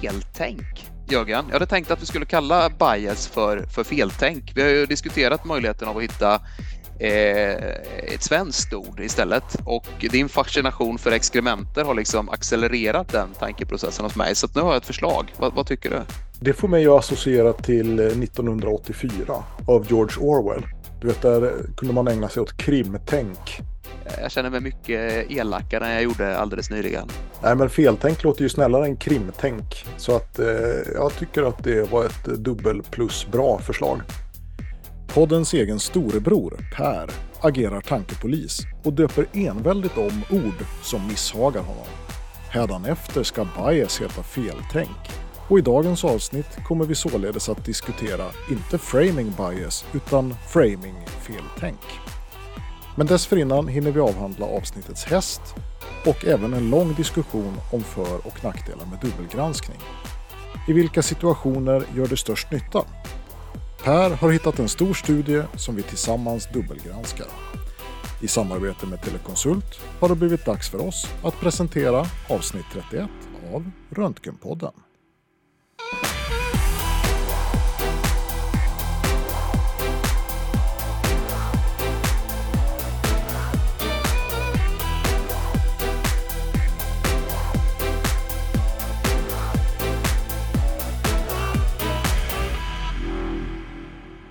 feltänk. Jörgen, jag hade tänkt att vi skulle kalla bias för, för feltänk. Vi har ju diskuterat möjligheten av att hitta eh, ett svenskt ord istället och din fascination för exkrementer har liksom accelererat den tankeprocessen hos mig. Så nu har jag ett förslag. vad, vad tycker du? Det får mig att associera till 1984 av George Orwell. Du vet, där kunde man ägna sig åt krimtänk. Eh, jag känner mig mycket elakare än jag gjorde alldeles nyligen. Nej, men feltänk låter ju snällare än krimtänk. Så att eh, jag tycker att det var ett dubbel plus bra förslag. Poddens egen storebror, Per, agerar tankepolis och döper enväldigt om ord som misshagar honom. Hädanefter ska bias heta feltänk. Och i dagens avsnitt kommer vi således att diskutera inte framing bias utan framing feltänk. Men dessförinnan hinner vi avhandla avsnittets häst och även en lång diskussion om för och nackdelar med dubbelgranskning. I vilka situationer gör det störst nytta? Per har hittat en stor studie som vi tillsammans dubbelgranskar. I samarbete med Telekonsult har det blivit dags för oss att presentera avsnitt 31 av Röntgenpodden.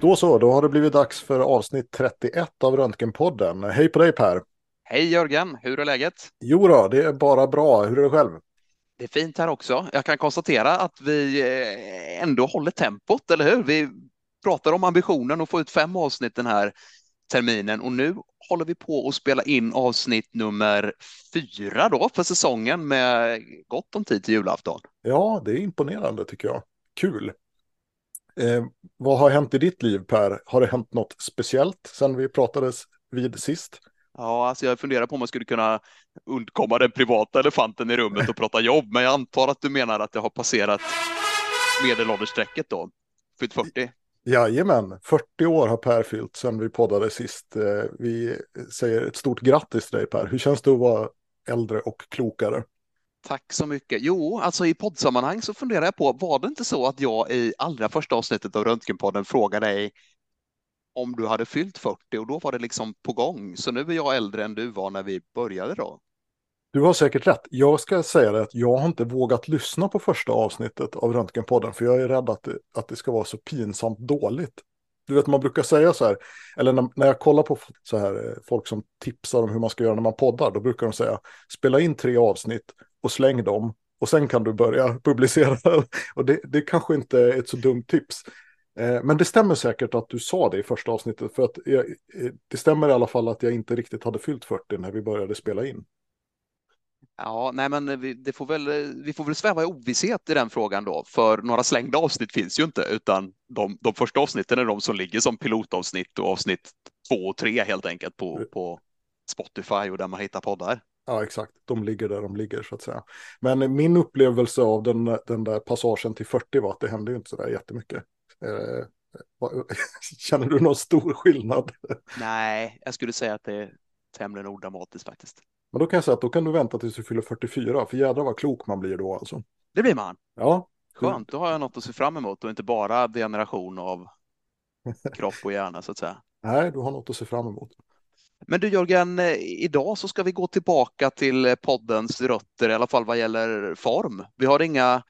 Då så, då har det blivit dags för avsnitt 31 av Röntgenpodden. Hej på dig Per! Hej Jörgen, hur är läget? Jo då, det är bara bra. Hur är det själv? Det är fint här också. Jag kan konstatera att vi eh, ändå håller tempot, eller hur? Vi pratar om ambitionen att få ut fem avsnitt den här terminen och nu håller vi på att spela in avsnitt nummer fyra då för säsongen med gott om tid till julafton. Ja, det är imponerande tycker jag. Kul! Eh, vad har hänt i ditt liv Per? Har det hänt något speciellt sen vi pratades vid sist? Ja, alltså jag funderar på om man skulle kunna undkomma den privata elefanten i rummet och prata jobb, men jag antar att du menar att jag har passerat medelåldersstrecket då, fyllt 40. Jajamän, 40 år har Per fyllt sedan vi poddade sist. Eh, vi säger ett stort grattis till dig Per. Hur känns det att vara äldre och klokare? Tack så mycket. Jo, alltså i poddsammanhang så funderar jag på, var det inte så att jag i allra första avsnittet av Röntgenpodden frågade dig om du hade fyllt 40 och då var det liksom på gång. Så nu är jag äldre än du var när vi började då. Du har säkert rätt. Jag ska säga det att jag har inte vågat lyssna på första avsnittet av Röntgenpodden för jag är rädd att det, att det ska vara så pinsamt dåligt. Du vet, man brukar säga så här, eller när, när jag kollar på så här, eh, folk som tipsar om hur man ska göra när man poddar, då brukar de säga spela in tre avsnitt och släng dem och sen kan du börja publicera. och det, det kanske inte är ett så dumt tips. Eh, men det stämmer säkert att du sa det i första avsnittet. För att jag, eh, det stämmer i alla fall att jag inte riktigt hade fyllt 40 när vi började spela in. Ja, nej, men vi, det får väl, vi får väl sväva i ovisshet i den frågan då, för några slängda avsnitt finns ju inte, utan de, de första avsnitten är de som ligger som pilotavsnitt och avsnitt två och tre helt enkelt på, på Spotify och där man hittar poddar. Ja, exakt. De ligger där de ligger så att säga. Men min upplevelse av den, den där passagen till 40 var att det hände ju inte så där jättemycket. Eh, känner du någon stor skillnad? Nej, jag skulle säga att det är tämligen odramatiskt faktiskt. Men då kan jag säga att då kan du vänta tills du fyller 44, för jädrar vad klok man blir då alltså. Det blir man. Ja. Skönt, då har jag något att se fram emot och inte bara degeneration av kropp och hjärna så att säga. Nej, du har något att se fram emot. Men du Jörgen, eh, idag så ska vi gå tillbaka till eh, poddens rötter, i alla fall vad gäller form. Vi har inga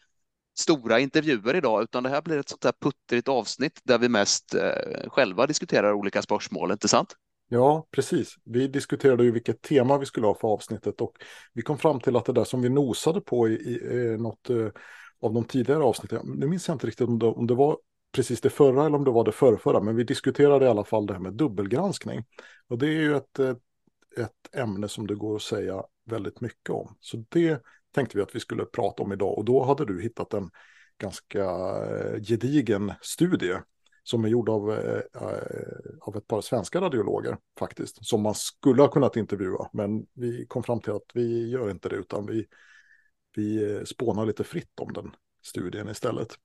stora intervjuer idag, utan det här blir ett sånt där puttrigt avsnitt där vi mest eh, själva diskuterar olika spörsmål, inte sant? Ja, precis. Vi diskuterade ju vilket tema vi skulle ha för avsnittet och vi kom fram till att det där som vi nosade på i, i, i något eh, av de tidigare avsnitten, nu minns jag inte riktigt om det, om det var precis det förra eller om det var det förrförra, men vi diskuterade i alla fall det här med dubbelgranskning. Och det är ju ett, eh, ett ämne som det går att säga väldigt mycket om. Så det tänkte vi att vi skulle prata om idag och då hade du hittat en ganska eh, gedigen studie som är gjord av, eh, av ett par svenska radiologer faktiskt, som man skulle ha kunnat intervjua, men vi kom fram till att vi gör inte det, utan vi, vi spånar lite fritt om den studien istället.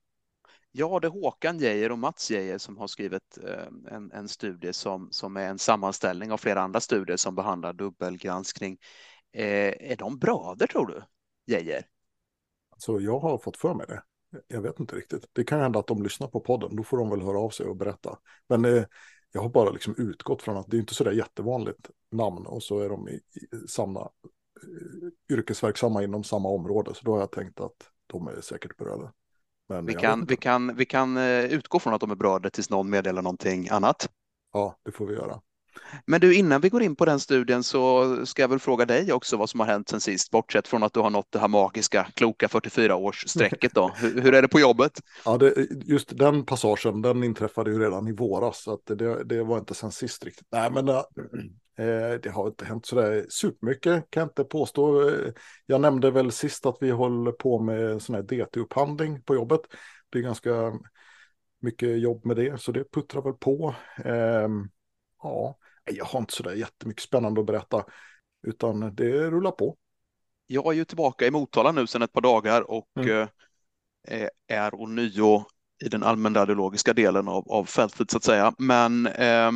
Ja, det är Håkan Geijer och Mats Geijer som har skrivit eh, en, en studie som, som är en sammanställning av flera andra studier som behandlar dubbelgranskning. Eh, är de bröder tror du, Geijer? Så jag har fått för mig det. Jag vet inte riktigt. Det kan hända att de lyssnar på podden. Då får de väl höra av sig och berätta. Men eh, jag har bara liksom utgått från att det är inte så där jättevanligt namn och så är de i, i samma eh, yrkesverksamma inom samma område. Så då har jag tänkt att de är säkert bröder. Men vi, kan, vi, kan, vi kan eh, utgå från att de är berörda tills någon meddelar någonting annat. Ja, det får vi göra. Men du, innan vi går in på den studien så ska jag väl fråga dig också vad som har hänt sen sist, bortsett från att du har nått det här magiska, kloka 44-årsstrecket då. Hur, hur, är det på jobbet? Ja, det, just den passagen, den inträffade ju redan i våras, så att det, det var inte sen sist riktigt. Nej, men äh, det har inte hänt sådär supermycket, kan jag inte påstå. Jag nämnde väl sist att vi håller på med sån här DT-upphandling på jobbet. Det är ganska mycket jobb med det, så det puttrar väl på. Eh, ja, jag har inte sådär jättemycket spännande att berätta, utan det rullar på. Jag är ju tillbaka i Motala nu sedan ett par dagar och mm. eh, är ånyo i den allmänradiologiska delen av, av fältet så att säga. Men eh,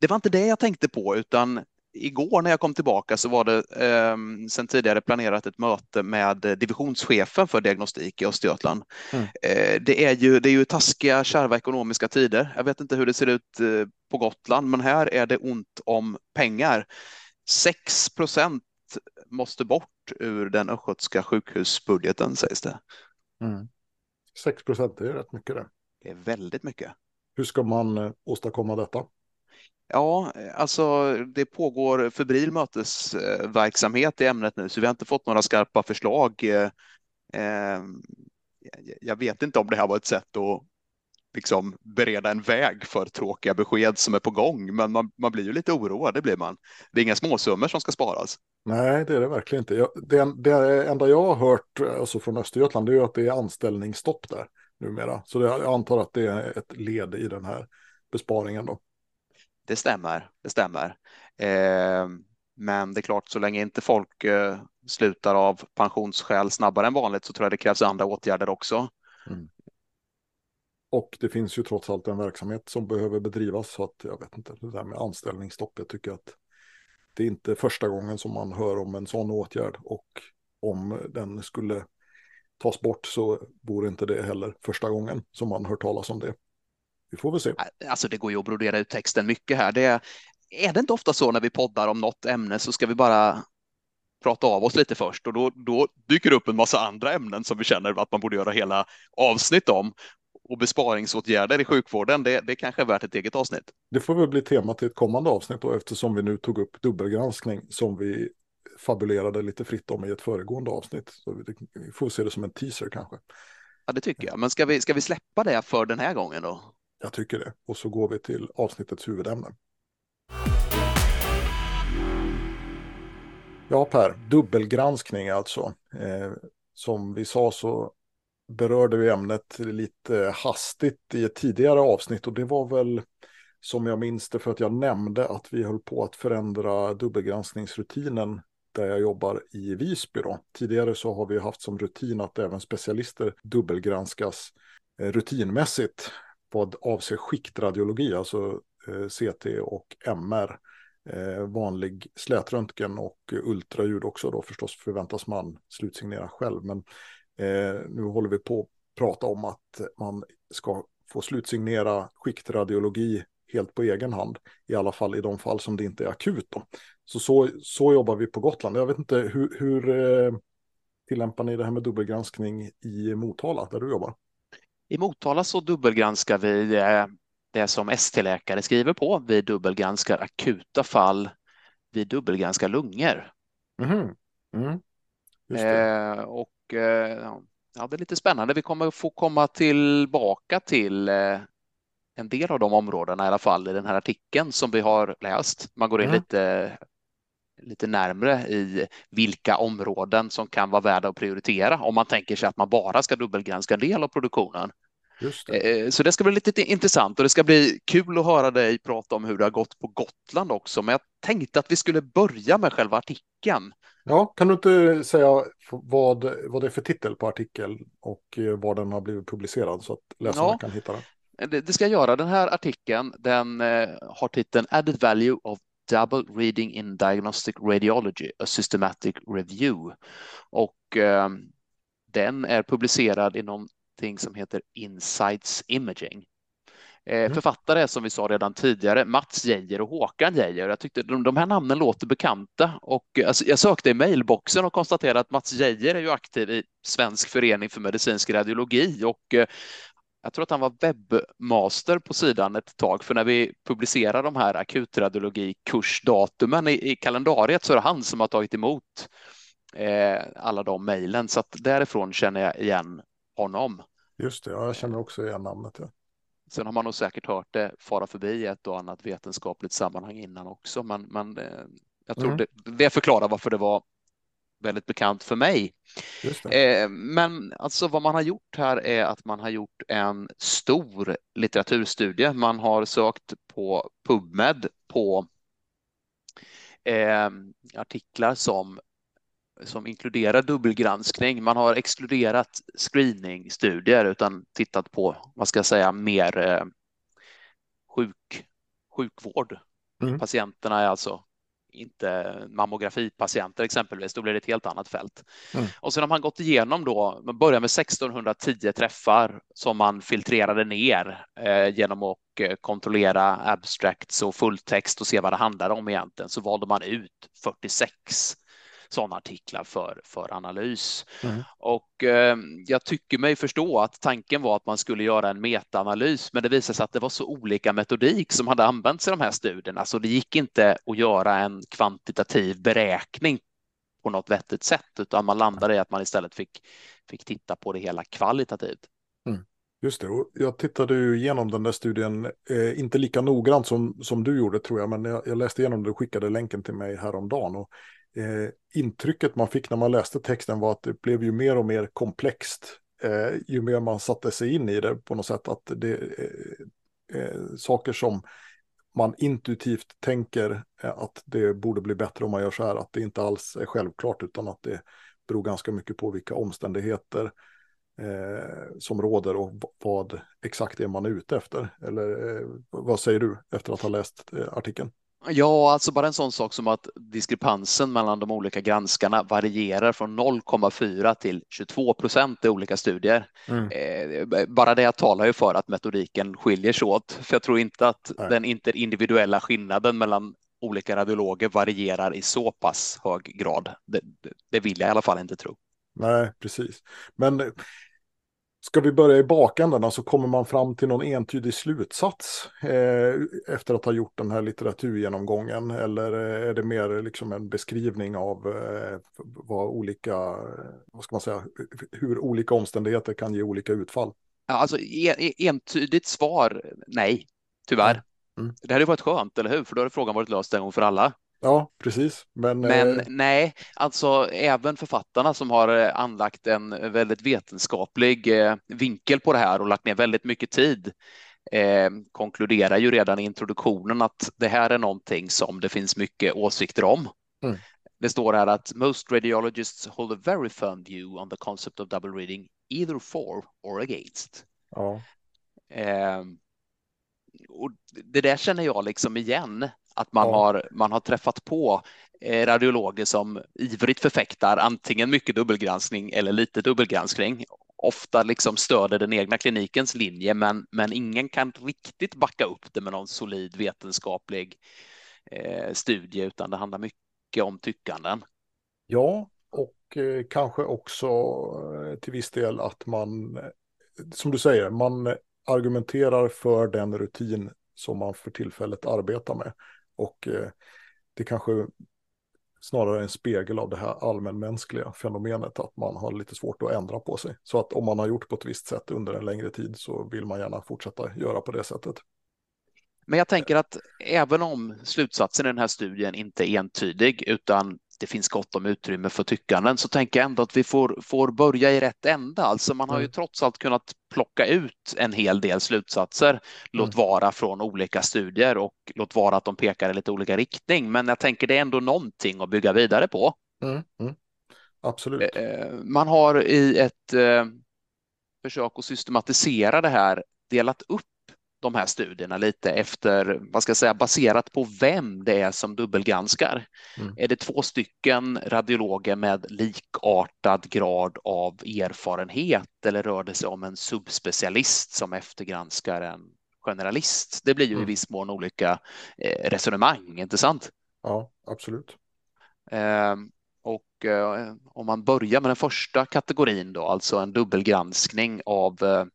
det var inte det jag tänkte på, utan igår när jag kom tillbaka så var det eh, sedan tidigare planerat ett möte med divisionschefen för diagnostik i Östergötland. Mm. Eh, det, är ju, det är ju taskiga, kärva ekonomiska tider. Jag vet inte hur det ser ut eh, på Gotland, men här är det ont om pengar. 6 procent måste bort ur den östgötska sjukhusbudgeten sägs det. Mm. 6 procent, det är rätt mycket det. Det är väldigt mycket. Hur ska man eh, åstadkomma detta? Ja, alltså det pågår febril mötesverksamhet i ämnet nu, så vi har inte fått några skarpa förslag. Eh, eh, jag vet inte om det här var ett sätt att liksom bereda en väg för tråkiga besked som är på gång, men man, man blir ju lite oroad, det blir man. Det är inga småsummor som ska sparas. Nej, det är det verkligen inte. Jag, det, det enda jag har hört alltså från Östergötland är att det är anställningsstopp där numera. Så det, jag antar att det är ett led i den här besparingen då det stämmer, det stämmer. Eh, men det är klart, så länge inte folk eh, slutar av pensionsskäl snabbare än vanligt så tror jag det krävs andra åtgärder också. Mm. Och det finns ju trots allt en verksamhet som behöver bedrivas så att jag vet inte, det där med anställningsstopp, jag tycker att det är inte första gången som man hör om en sån åtgärd och om den skulle tas bort så vore inte det heller första gången som man hör talas om det. Vi får väl se. Alltså det går ju att brodera ut texten mycket här. Det är, är det inte ofta så när vi poddar om något ämne så ska vi bara prata av oss lite först och då, då dyker det upp en massa andra ämnen som vi känner att man borde göra hela avsnitt om. Och besparingsåtgärder i sjukvården, det, det kanske är värt ett eget avsnitt. Det får väl bli tema till ett kommande avsnitt då, eftersom vi nu tog upp dubbelgranskning som vi fabulerade lite fritt om i ett föregående avsnitt. Så vi, vi får se det som en teaser kanske. Ja, det tycker jag. Men ska vi, ska vi släppa det för den här gången då? Jag tycker det. Och så går vi till avsnittets huvudämne. Ja, Per, dubbelgranskning alltså. Eh, som vi sa så berörde vi ämnet lite hastigt i ett tidigare avsnitt och det var väl som jag minns det för att jag nämnde att vi höll på att förändra dubbelgranskningsrutinen där jag jobbar i Visby. Då. Tidigare så har vi haft som rutin att även specialister dubbelgranskas eh, rutinmässigt vad avser skiktradiologi, alltså eh, CT och MR, eh, vanlig slätröntgen och ultraljud också då förstås förväntas man slutsignera själv. Men eh, nu håller vi på att prata om att man ska få slutsignera skiktradiologi helt på egen hand, i alla fall i de fall som det inte är akut. Då. Så, så, så jobbar vi på Gotland. Jag vet inte, hur, hur tillämpar ni det här med dubbelgranskning i Motala, där du jobbar? I Motala så dubbelgranskar vi eh, det som ST-läkare skriver på. Vi dubbelgranskar akuta fall. Vi dubbelgranskar lungor. Mm. Mm. Eh, och eh, ja, det är lite spännande. Vi kommer få komma tillbaka till eh, en del av de områdena i alla fall i den här artikeln som vi har läst. Man går in mm. lite lite närmre i vilka områden som kan vara värda att prioritera om man tänker sig att man bara ska dubbelgranska en del av produktionen. Det. Eh, så det ska bli lite intressant och det ska bli kul att höra dig prata om hur det har gått på Gotland också. Men jag tänkte att vi skulle börja med själva artikeln. Ja, kan du inte säga vad, vad det är för titel på artikeln och eh, var den har blivit publicerad så att läsarna ja, kan hitta den? Det, det ska jag göra. Den här artikeln den eh, har titeln Added Value of Double Reading in Diagnostic Radiology, a Systematic Review. Och eh, den är publicerad i någonting som heter Insights Imaging. Mm. Författare som vi sa redan tidigare, Mats Geijer och Håkan Geijer. Jag tyckte de, de här namnen låter bekanta och alltså, jag sökte i mejlboxen och konstaterade att Mats Geijer är ju aktiv i Svensk förening för medicinsk radiologi och jag tror att han var webbmaster på sidan ett tag, för när vi publicerar de här akutradiologikursdatumen i, i kalendariet så är det han som har tagit emot eh, alla de mejlen, så att därifrån känner jag igen honom. Just det, ja, jag känner också igen namnet. Ja. Sen har man nog säkert hört det fara förbi ett och annat vetenskapligt sammanhang innan också, men, men eh, jag tror mm. det, det förklarar varför det var väldigt bekant för mig. Eh, men alltså vad man har gjort här är att man har gjort en stor litteraturstudie. Man har sökt på PubMed på eh, artiklar som som inkluderar dubbelgranskning. Man har exkluderat screeningstudier utan tittat på, vad ska jag säga, mer eh, sjuk, sjukvård. Mm. Patienterna är alltså inte mammografipatienter exempelvis, då blir det ett helt annat fält. Mm. Och sen har man gått igenom då, man börjar med 1610 träffar som man filtrerade ner eh, genom att eh, kontrollera abstracts och fulltext och se vad det handlar om egentligen, så valde man ut 46 sådana artiklar för, för analys. Mm. Och eh, jag tycker mig förstå att tanken var att man skulle göra en metaanalys, men det visade sig att det var så olika metodik som hade använts i de här studierna, så det gick inte att göra en kvantitativ beräkning på något vettigt sätt, utan man landade i att man istället fick, fick titta på det hela kvalitativt. Mm. Just det, och jag tittade ju igenom den där studien, eh, inte lika noggrant som, som du gjorde tror jag, men jag, jag läste igenom det och skickade länken till mig häromdagen. Och eh, intrycket man fick när man läste texten var att det blev ju mer och mer komplext eh, ju mer man satte sig in i det på något sätt. Att det eh, eh saker som man intuitivt tänker eh, att det borde bli bättre om man gör så här, att det inte alls är självklart utan att det beror ganska mycket på vilka omständigheter eh, som råder och vad exakt är man är ute efter. Eller eh, vad säger du efter att ha läst eh, artikeln? Ja, alltså bara en sån sak som att diskrepansen mellan de olika granskarna varierar från 0,4 till 22 procent i olika studier. Mm. Eh, bara det talar ju för att metodiken skiljer sig åt, för jag tror inte att Nej. den interindividuella skillnaden mellan olika radiologer varierar i så pass hög grad. Det, det, det vill jag i alla fall inte tro. Nej, precis. Men Ska vi börja i bakändan, alltså kommer man fram till någon entydig slutsats eh, efter att ha gjort den här litteraturgenomgången? Eller är det mer liksom en beskrivning av eh, vad olika, vad ska man säga, hur olika omständigheter kan ge olika utfall? Ja, alltså entydigt svar, nej, tyvärr. Mm. Det hade varit skönt, eller hur? För då hade frågan varit löst en gång för alla. Ja, precis. Men, Men eh... nej, alltså även författarna som har eh, anlagt en väldigt vetenskaplig eh, vinkel på det här och lagt ner väldigt mycket tid eh, konkluderar ju redan i introduktionen att det här är någonting som det finns mycket åsikter om. Mm. Det står här att most radiologists hold a very firm view on the concept of double reading either for or against. Ja. Eh, och det där känner jag liksom igen att man, ja. har, man har träffat på eh, radiologer som ivrigt förfäktar antingen mycket dubbelgranskning eller lite dubbelgranskning. Ofta liksom stöder den egna klinikens linje, men, men ingen kan riktigt backa upp det med någon solid vetenskaplig eh, studie, utan det handlar mycket om tyckanden. Ja, och eh, kanske också eh, till viss del att man, som du säger, man argumenterar för den rutin som man för tillfället arbetar med. Och eh, det kanske snarare är en spegel av det här allmänmänskliga fenomenet att man har lite svårt att ändra på sig. Så att om man har gjort på ett visst sätt under en längre tid så vill man gärna fortsätta göra på det sättet. Men jag tänker att även om slutsatsen i den här studien inte är entydig utan det finns gott om utrymme för tyckanden så tänker jag ändå att vi får, får börja i rätt ända. Alltså man har ju mm. trots allt kunnat plocka ut en hel del slutsatser, låt mm. vara från olika studier och låt vara att de pekar i lite olika riktning. Men jag tänker det är ändå någonting att bygga vidare på. Mm. Mm. Absolut. Eh, man har i ett eh, försök att systematisera det här delat upp de här studierna lite efter, vad ska jag säga, baserat på vem det är som dubbelgranskar. Mm. Är det två stycken radiologer med likartad grad av erfarenhet eller rör det sig om en subspecialist som eftergranskar en generalist? Det blir ju mm. i viss mån olika eh, resonemang, inte sant? Ja, absolut. Eh, och eh, om man börjar med den första kategorin då, alltså en dubbelgranskning av, eh, vad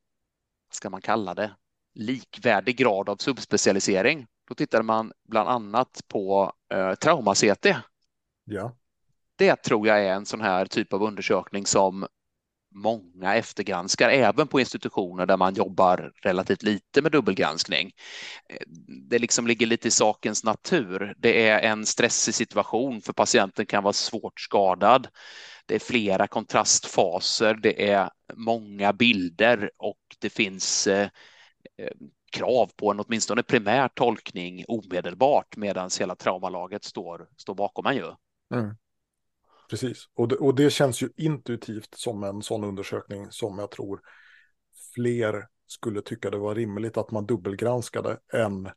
ska man kalla det, likvärdig grad av subspecialisering. Då tittade man bland annat på eh, trauma-CT. Ja. Det tror jag är en sån här typ av undersökning som många eftergranskar, även på institutioner där man jobbar relativt lite med dubbelgranskning. Det liksom ligger lite i sakens natur. Det är en stressig situation för patienten kan vara svårt skadad. Det är flera kontrastfaser, det är många bilder och det finns eh, krav på en åtminstone primär tolkning omedelbart medan hela traumalaget står, står bakom en ju. Mm. Precis, och det, och det känns ju intuitivt som en sån undersökning som jag tror fler skulle tycka det var rimligt att man dubbelgranskade än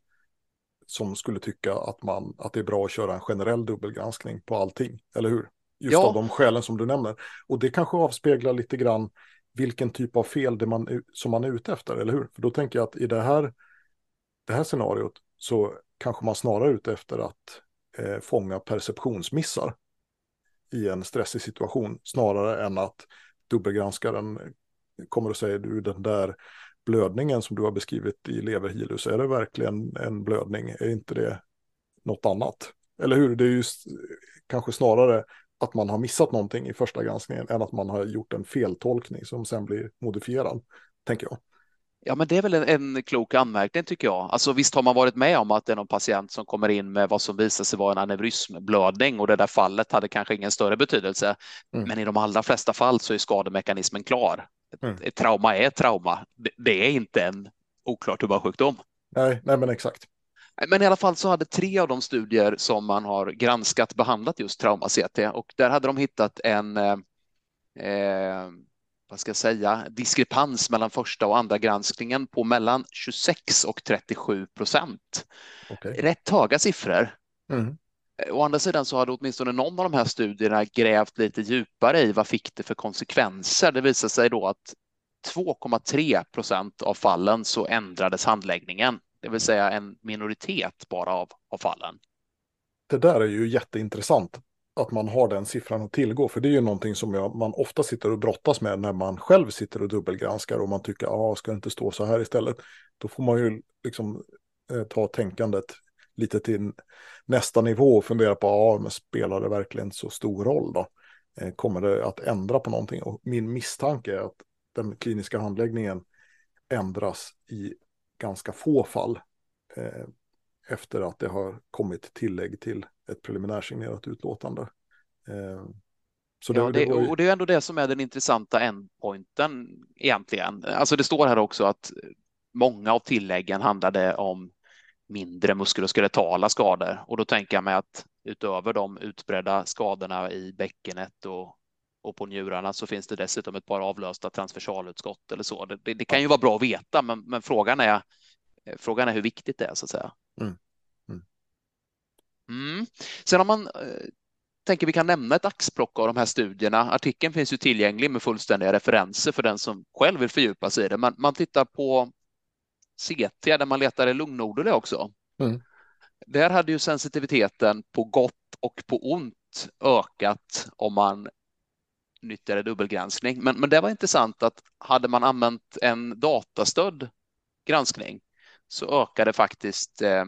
som skulle tycka att, man, att det är bra att köra en generell dubbelgranskning på allting, eller hur? Just ja. av de skälen som du nämner. Och det kanske avspeglar lite grann vilken typ av fel det man, som man är ute efter, eller hur? För då tänker jag att i det här, det här scenariot så kanske man snarare är ute efter att eh, fånga perceptionsmissar i en stressig situation snarare än att dubbelgranskaren kommer och säger du den där blödningen som du har beskrivit i leverhilus, är det verkligen en blödning? Är inte det något annat? Eller hur? Det är ju kanske snarare att man har missat någonting i första granskningen än att man har gjort en feltolkning som sen blir modifierad, tänker jag. Ja, men det är väl en, en klok anmärkning tycker jag. Alltså visst har man varit med om att det är någon patient som kommer in med vad som visar sig vara en aneurysmblödning och det där fallet hade kanske ingen större betydelse. Mm. Men i de allra flesta fall så är skademekanismen klar. Mm. Ett trauma är ett trauma. Det, det är inte en oklar tubersjukdom. Nej, nej, men exakt. Men i alla fall så hade tre av de studier som man har granskat behandlat just trauma-CT och där hade de hittat en eh, eh vad ska jag säga, diskrepans mellan första och andra granskningen på mellan 26 och 37 procent. Okay. Rätt höga siffror. Mm. Å andra sidan så hade åtminstone någon av de här studierna grävt lite djupare i vad fick det för konsekvenser. Det visade sig då att 2,3 procent av fallen så ändrades handläggningen, det vill säga en minoritet bara av, av fallen. Det där är ju jätteintressant att man har den siffran att tillgå. För det är ju någonting som jag, man ofta sitter och brottas med när man själv sitter och dubbelgranskar och man tycker, ja, ah, ska det inte stå så här istället? Då får man ju liksom eh, ta tänkandet lite till nästa nivå och fundera på, ja, ah, men spelar det verkligen så stor roll då? Eh, kommer det att ändra på någonting? Och min misstanke är att den kliniska handläggningen ändras i ganska få fall eh, efter att det har kommit tillägg till ett preliminärsignerat utlåtande. Eh, så det, ja, det, det ju... och det är ändå det som är den intressanta endpointen egentligen. Alltså det står här också att många av tilläggen handlade om mindre muskuloskeletala skador och då tänker jag mig att utöver de utbredda skadorna i bäckenet och, och på njurarna så finns det dessutom ett par avlösta transversalutskott eller så. Det, det kan ju vara bra att veta, men, men frågan är frågan är hur viktigt det är så att säga. Mm. Mm. Sen om man eh, tänker vi kan nämna ett axplock av de här studierna. Artikeln finns ju tillgänglig med fullständiga referenser för den som själv vill fördjupa sig i det. Man, man tittar på CT där man letar i lungnoduler också. Mm. Där hade ju sensitiviteten på gott och på ont ökat om man nyttjade dubbelgranskning. Men, men det var intressant att hade man använt en datastödd granskning så ökade faktiskt eh,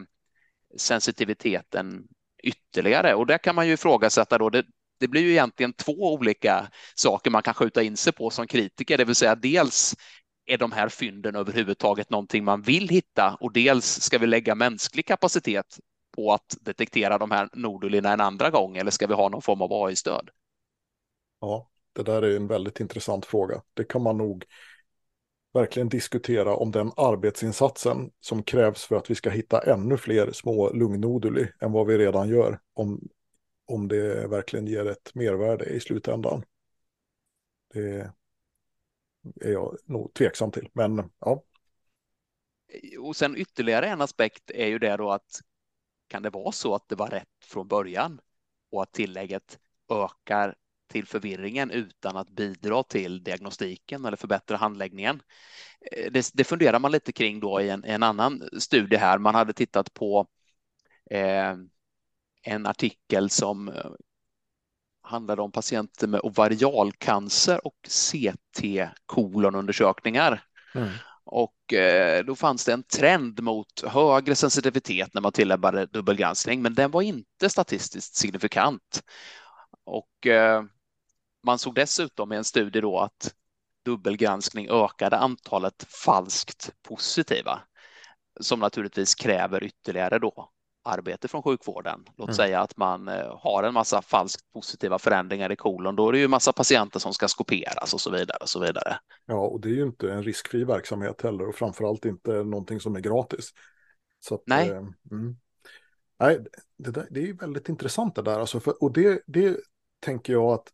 sensitiviteten ytterligare och där kan man ju ifrågasätta då det, det blir ju egentligen två olika saker man kan skjuta in sig på som kritiker, det vill säga dels är de här fynden överhuvudtaget någonting man vill hitta och dels ska vi lägga mänsklig kapacitet på att detektera de här nodulina en andra gång eller ska vi ha någon form av AI-stöd? Ja, det där är en väldigt intressant fråga. Det kan man nog verkligen diskutera om den arbetsinsatsen som krävs för att vi ska hitta ännu fler små lungnoduli än vad vi redan gör, om, om det verkligen ger ett mervärde i slutändan. Det är jag nog tveksam till, men ja. Och sen ytterligare en aspekt är ju det då att kan det vara så att det var rätt från början och att tillägget ökar till förvirringen utan att bidra till diagnostiken eller förbättra handläggningen. Eh, det, det funderar man lite kring då i en, en annan studie här. Man hade tittat på eh, en artikel som eh, handlade om patienter med ovarialcancer och CT-kolonundersökningar. Mm. Och eh, då fanns det en trend mot högre sensitivitet när man tillämpade dubbelgranskning, men den var inte statistiskt signifikant. Och eh, man såg dessutom i en studie då att dubbelgranskning ökade antalet falskt positiva, som naturligtvis kräver ytterligare då arbete från sjukvården. Låt mm. säga att man eh, har en massa falskt positiva förändringar i kolon, då är det ju massa patienter som ska skoperas och så vidare och så vidare. Ja, och det är ju inte en riskfri verksamhet heller och framförallt inte någonting som är gratis. Att, Nej. Eh, mm. Nej, det, där, det är väldigt intressant det där. Alltså för, och det, det tänker jag att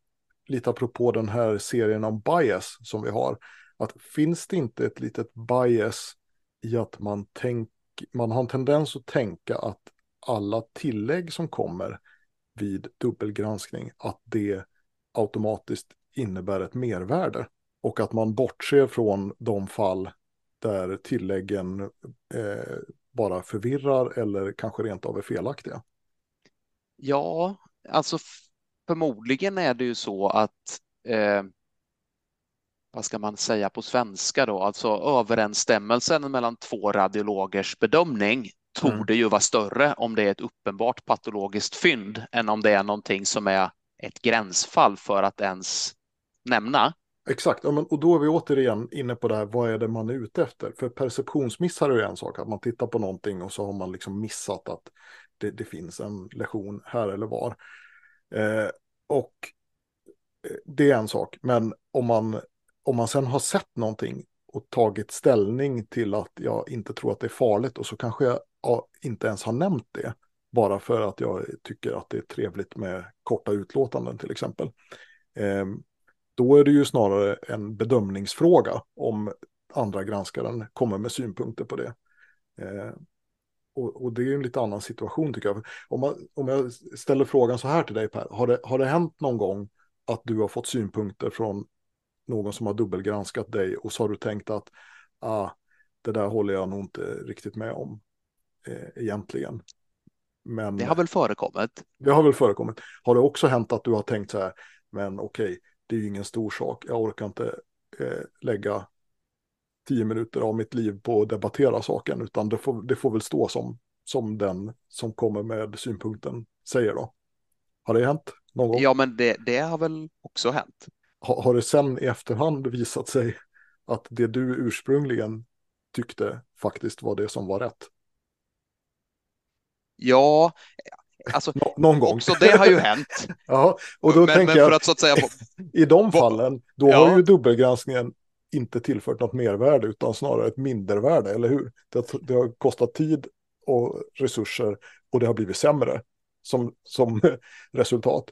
lite apropå den här serien om bias som vi har. Att finns det inte ett litet bias i att man, tänk, man har en tendens att tänka att alla tillägg som kommer vid dubbelgranskning, att det automatiskt innebär ett mervärde. Och att man bortser från de fall där tilläggen eh, bara förvirrar eller kanske rent av är felaktiga. Ja, alltså förmodligen är det ju så att eh, vad ska man säga på svenska då, alltså överensstämmelsen mellan två radiologers bedömning torde mm. ju vara större om det är ett uppenbart patologiskt fynd än om det är någonting som är ett gränsfall för att ens nämna. Exakt, och då är vi återigen inne på det här, vad är det man är ute efter? För perceptionsmissar är ju en sak, att man tittar på någonting och så har man liksom missat att det, det finns en lektion här eller var. Eh, och eh, det är en sak, men om man, om man sen har sett någonting och tagit ställning till att jag inte tror att det är farligt och så kanske jag inte ens har nämnt det. Bara för att jag tycker att det är trevligt med korta utlåtanden till exempel. Eh, då är det ju snarare en bedömningsfråga om andra granskaren kommer med synpunkter på det. Eh, och, och, det är en lite annan situation tycker jag. Om, man, om jag ställer frågan så här till dig Per, har det, har det hänt någon gång att du har fått synpunkter från någon som har dubbelgranskat dig och så har du tänkt att ah, det där håller jag nog inte riktigt med om eh, egentligen. Men, det har väl förekommit? Det har väl förekommit. Har det också hänt att du har tänkt så här, men okej, okay, det är ju ingen stor sak, jag orkar inte eh, lägga tio minuter av mitt liv på att debattera saken, utan det får, det får väl stå som, som den som kommer med synpunkten säger då. Har det hänt någon gång? Ja, men det, det har väl också hänt. Ha, har det sen i efterhand visat sig att det du ursprungligen tyckte faktiskt var det som var rätt? Ja, alltså Nå någon gång. också det har ju hänt. ja, och då men, tänker men jag att, att säga, i de fallen, då ja. har ju dubbelgranskningen inte tillfört något mervärde utan snarare ett mindervärde, eller hur? Det, det har kostat tid och resurser och det har blivit sämre som, som resultat.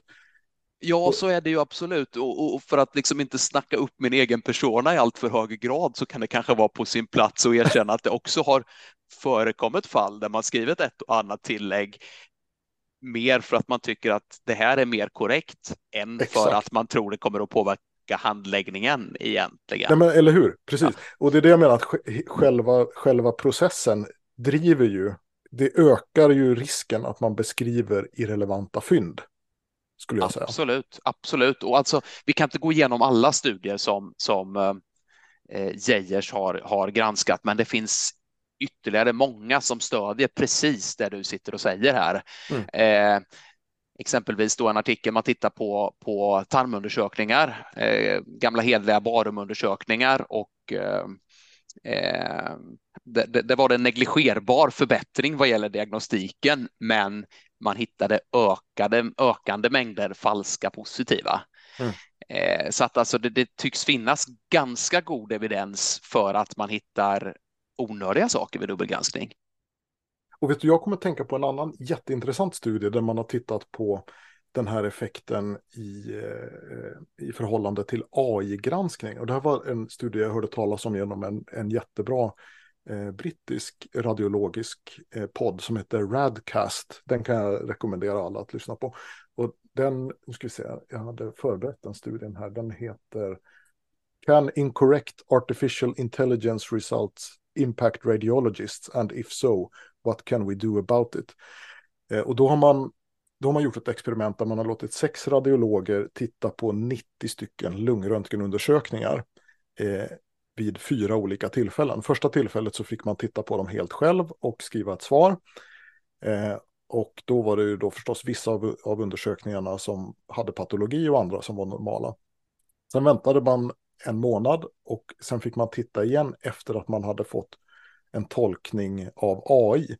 Ja, så är det ju absolut. Och, och, för att liksom inte snacka upp min egen persona i allt för hög grad så kan det kanske vara på sin plats att erkänna att det också har förekommit fall där man skrivit ett och annat tillägg mer för att man tycker att det här är mer korrekt än Exakt. för att man tror det kommer att påverka handläggningen egentligen. Nej, men, eller hur, precis. Ja. Och det är det jag menar, att själva, själva processen driver ju, det ökar ju risken att man beskriver irrelevanta fynd. Skulle jag säga. Absolut, absolut. Och alltså, vi kan inte gå igenom alla studier som, som eh, Geijers har, har granskat, men det finns ytterligare många som stödjer precis det du sitter och säger här. Mm. Eh, exempelvis då en artikel man tittar på, på tarmundersökningar, eh, gamla hedliga barumundersökningar och eh, eh det, det, det, var en negligerbar förbättring vad gäller diagnostiken, men man hittade ökade, ökande mängder falska positiva. Mm. Eh, så att alltså det, det, tycks finnas ganska god evidens för att man hittar onödiga saker vid dubbelgranskning. Och vet du, jag kommer att tänka på en annan jätteintressant studie där man har tittat på den här effekten i, eh, i förhållande till AI-granskning. Och det här var en studie jag hörde talas om genom en, en jättebra eh, brittisk radiologisk eh, podd som heter Radcast. Den kan jag rekommendera alla att lyssna på. Och den, nu ska vi se, jag hade förberett den studien här, den heter Can incorrect artificial intelligence results impact radiologists and if so, what can we do about it? Eh, och då har man då har man gjort ett experiment där man har låtit sex radiologer titta på 90 stycken lungröntgenundersökningar eh, vid fyra olika tillfällen. Första tillfället så fick man titta på dem helt själv och skriva ett svar. Eh, och då var det ju då förstås vissa av, av undersökningarna som hade patologi och andra som var normala. Sen väntade man en månad och sen fick man titta igen efter att man hade fått en tolkning av AI.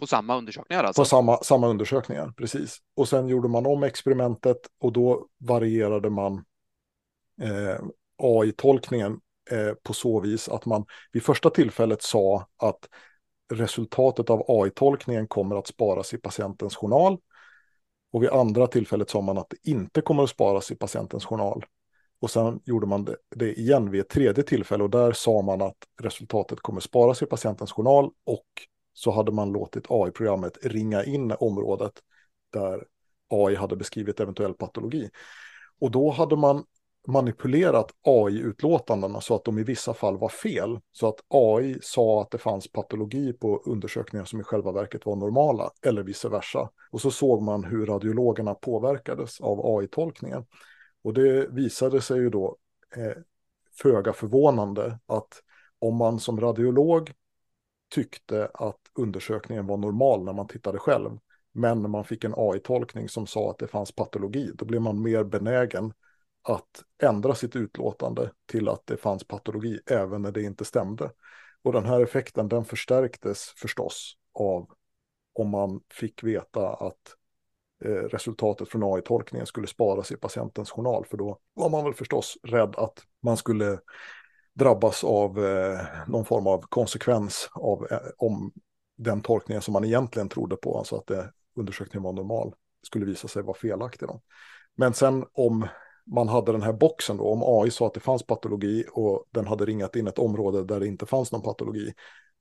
På samma undersökningar alltså? På samma, samma undersökningar, precis. Och sen gjorde man om experimentet och då varierade man eh, AI-tolkningen eh, på så vis att man vid första tillfället sa att resultatet av AI-tolkningen kommer att sparas i patientens journal. Och vid andra tillfället sa man att det inte kommer att sparas i patientens journal. Och sen gjorde man det, det igen vid ett tredje tillfälle och där sa man att resultatet kommer sparas i patientens journal och så hade man låtit AI-programmet ringa in området där AI hade beskrivit eventuell patologi. Och då hade man manipulerat AI-utlåtandena så att de i vissa fall var fel. Så att AI sa att det fanns patologi på undersökningar som i själva verket var normala, eller vice versa. Och så såg man hur radiologerna påverkades av AI-tolkningen. Och det visade sig ju då eh, föga förvånande att om man som radiolog tyckte att undersökningen var normal när man tittade själv, men när man fick en AI-tolkning som sa att det fanns patologi, då blev man mer benägen att ändra sitt utlåtande till att det fanns patologi även när det inte stämde. Och den här effekten den förstärktes förstås av om man fick veta att Eh, resultatet från AI-tolkningen skulle sparas i patientens journal. För då var man väl förstås rädd att man skulle drabbas av eh, någon form av konsekvens av eh, om den tolkningen som man egentligen trodde på, alltså att det, undersökningen var normal, skulle visa sig vara felaktig. Då. Men sen om man hade den här boxen då, om AI sa att det fanns patologi och den hade ringat in ett område där det inte fanns någon patologi,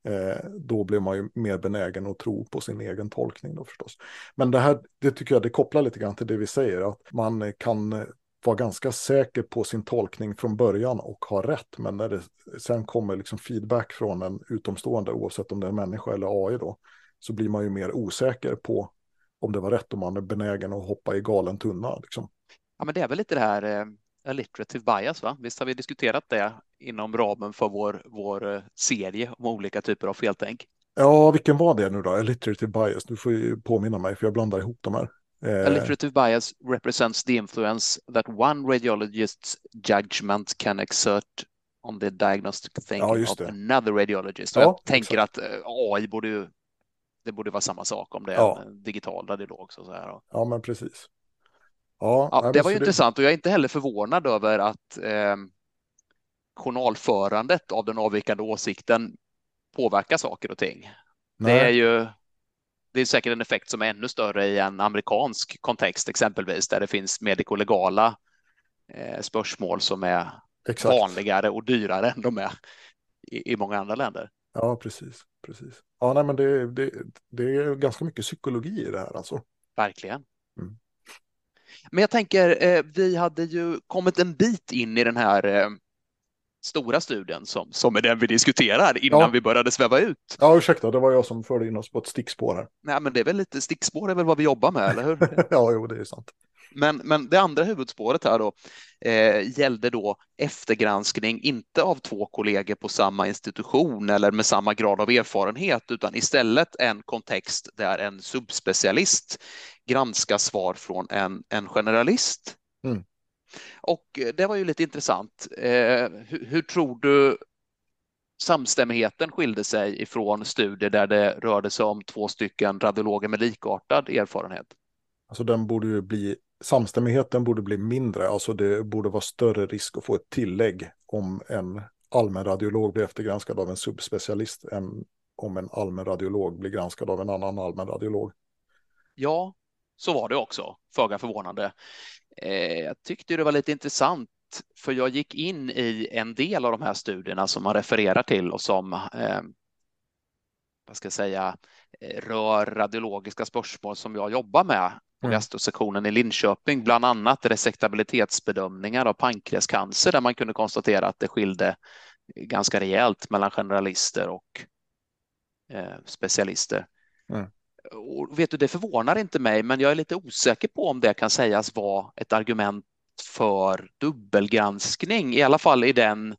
Eh, då blir man ju mer benägen att tro på sin egen tolkning då förstås. Men det här, det tycker jag, det kopplar lite grann till det vi säger, att man kan eh, vara ganska säker på sin tolkning från början och ha rätt, men när det sen kommer liksom feedback från en utomstående, oavsett om det är en människa eller AI då, så blir man ju mer osäker på om det var rätt och man är benägen att hoppa i galen tunna. Liksom. Ja, men det är väl lite det här eh, alliterative bias, va? Visst har vi diskuterat det inom ramen för vår, vår eh, serie om olika typer av feltänk? Ja, vilken var det nu då? Alliterative bias, du får ju påminna mig för jag blandar ihop de här. Eh... Alliterative bias represents the influence that one radiologist's judgment can exert on the diagnostic thinking ja, of another radiologist. Ja, jag tänker exakt. att eh, AI borde ju det borde vara samma sak om det är ja. en digital radiolog. Så här. Ja, men precis. Ja, ja det var ju det... intressant och jag är inte heller förvånad över att eh, journalförandet av den avvikande åsikten påverkar saker och ting. Nej. Det är ju det är säkert en effekt som är ännu större i en amerikansk kontext exempelvis där det finns medikolegala eh, spörsmål som är Exakt. vanligare och dyrare än de är i, i många andra länder. Ja, precis. precis. Ja, nej, men det, det, det är ganska mycket psykologi i det här alltså. Verkligen. Mm. Men jag tänker, eh, vi hade ju kommit en bit in i den här eh, stora studien som, som är den vi diskuterar innan ja. vi började sväva ut. Ja, ursäkta, det var jag som förde in oss på ett stickspår här. Nej, men det är väl lite stickspår är väl vad vi jobbar med, eller hur? ja, jo, det är sant. Men, men det andra huvudspåret här då eh, gällde då eftergranskning, inte av två kollegor på samma institution eller med samma grad av erfarenhet, utan istället en kontext där en subspecialist granskar svar från en, en generalist. Mm. Och det var ju lite intressant. Eh, hur, hur, tror du samstämmigheten skilde sig ifrån studier där det rörde sig om två stycken radiologer med likartad erfarenhet? Alltså den borde ju bli, samstämmigheten borde bli mindre, alltså det borde vara större risk att få ett tillägg om en allmän radiolog blir eftergranskad av en subspecialist än om en allmän radiolog blir granskad av en annan allmän radiolog. Ja, så var det också, föga förvånande. Eh, jag tyckte det var lite intressant för jag gick in i en del av de här studierna som man refererar till och som eh, vad ska jag säga, rör radiologiska spörsmål som jag jobbar med på mm. gastrosektionen i Linköping, bland annat resektabilitetsbedömningar av pankreascancer där man kunde konstatera att det skilde ganska rejält mellan generalister och eh, specialister. Mm. Och vet du, det förvånar inte mig, men jag är lite osäker på om det kan sägas vara ett argument för dubbelgranskning, i alla fall i den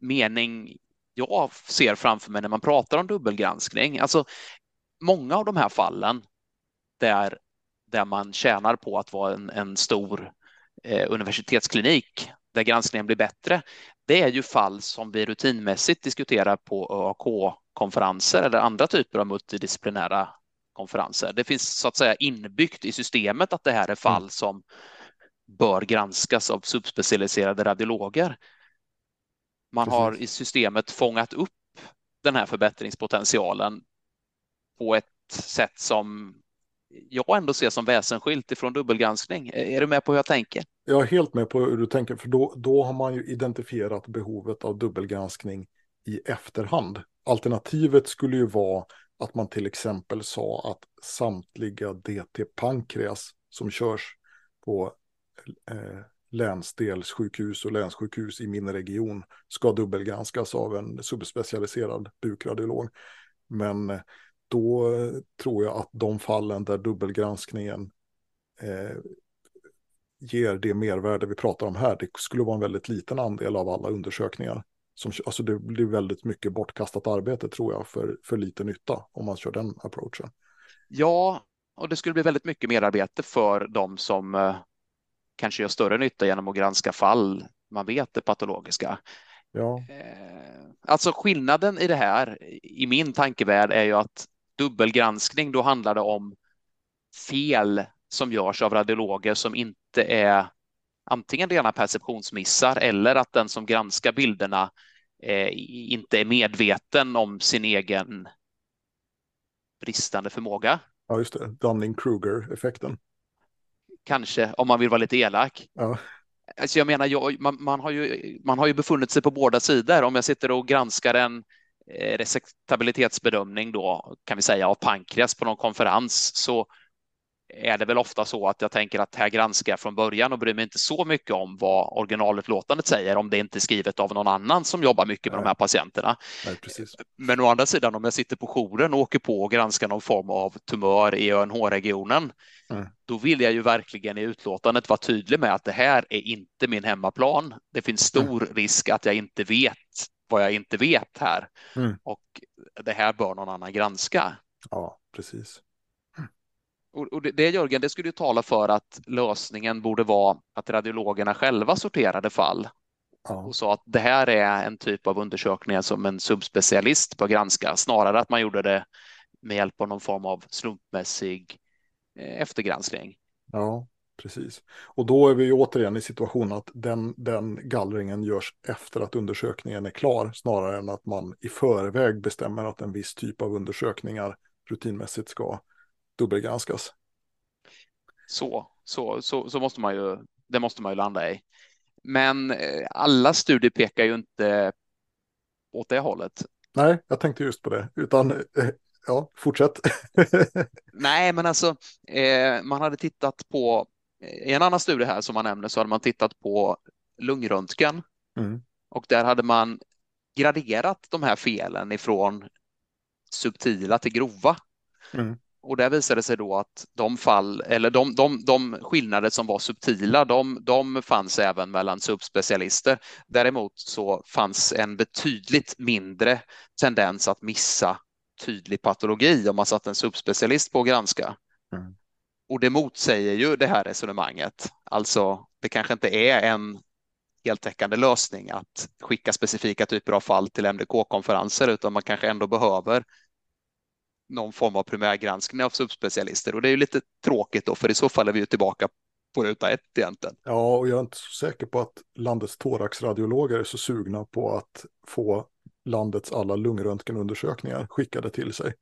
mening jag ser framför mig när man pratar om dubbelgranskning. Alltså, många av de här fallen där, där man tjänar på att vara en, en stor eh, universitetsklinik där granskningen blir bättre, det är ju fall som vi rutinmässigt diskuterar på ÖAK-konferenser eller andra typer av multidisciplinära konferenser. Det finns så att säga inbyggt i systemet att det här är fall mm. som bör granskas av subspecialiserade radiologer. Man Precis. har i systemet fångat upp den här förbättringspotentialen på ett sätt som jag ändå ser som väsensskilt ifrån dubbelgranskning. Är du med på hur jag tänker? Jag är helt med på hur du tänker, för då, då har man ju identifierat behovet av dubbelgranskning i efterhand. Alternativet skulle ju vara att man till exempel sa att samtliga DT-pankreas som körs på eh, länsdelssjukhus och länssjukhus i min region ska dubbelgranskas av en subspecialiserad bukradiolog. Men eh, då tror jag att de fallen där dubbelgranskningen eh, ger det mervärde vi pratar om här, det skulle vara en väldigt liten andel av alla undersökningar. Som, alltså det blir väldigt mycket bortkastat arbete tror jag för, för lite nytta om man kör den approachen. Ja, och det skulle bli väldigt mycket merarbete för de som eh, kanske gör större nytta genom att granska fall man vet är patologiska. Ja. Eh, alltså skillnaden i det här i min tankevärld är ju att dubbelgranskning, då handlar det om fel som görs av radiologer som inte är antingen rena perceptionsmissar eller att den som granskar bilderna eh, inte är medveten om sin egen bristande förmåga. Ja, just det. Dunning-Kruger-effekten. Kanske, om man vill vara lite elak. Ja. Alltså jag menar, jag, man, man, har ju, man har ju befunnit sig på båda sidor. Om jag sitter och granskar en eh, resektabilitetsbedömning då, kan vi säga, av pankreas på någon konferens, så är det väl ofta så att jag tänker att här granskar jag från början och bryr mig inte så mycket om vad originalutlåtandet säger om det inte är skrivet av någon annan som jobbar mycket med Nej. de här patienterna. Nej. Men å andra sidan om jag sitter på jouren och åker på och granskar någon form av tumör i ÖNH-regionen, mm. då vill jag ju verkligen i utlåtandet vara tydlig med att det här är inte min hemmaplan. Det finns stor mm. risk att jag inte vet vad jag inte vet här mm. och det här bör någon annan granska. Ja, precis. Och, det, Jörgen, det skulle ju tala för att lösningen borde vara att radiologerna själva sorterade fall ja. och sa att det här är en typ av undersökningar som en subspecialist bör granska, snarare att man gjorde det med hjälp av någon form av slumpmässig eh, eftergranskning. Ja, precis. Och då är vi återigen i situationen att den, den gallringen görs efter att undersökningen är klar, snarare än att man i förväg bestämmer att en viss typ av undersökningar rutinmässigt ska dubbelgranskas. Så, så, så, så måste man ju, det måste man ju landa i. Men eh, alla studier pekar ju inte åt det hållet. Nej, jag tänkte just på det, utan eh, ja, fortsätt. Nej, men alltså, eh, man hade tittat på, i en annan studie här som man nämner så hade man tittat på lungröntgen mm. och där hade man graderat de här felen ifrån subtila till grova. Mm. Och där visade det sig då att de fall, eller de, de, de skillnader som var subtila, de, de fanns även mellan subspecialister. Däremot så fanns en betydligt mindre tendens att missa tydlig patologi om man satt en subspecialist på att granska. Mm. Och det motsäger ju det här resonemanget. Alltså, det kanske inte är en heltäckande lösning att skicka specifika typer av fall till MDK-konferenser, utan man kanske ändå behöver någon form av primärgranskning av subspecialister och det är ju lite tråkigt då för i så fall är vi ju tillbaka på ruta ett egentligen. Ja, och jag är inte så säker på att landets thoraxradiologer är så sugna på att få landets alla lungröntgenundersökningar skickade till sig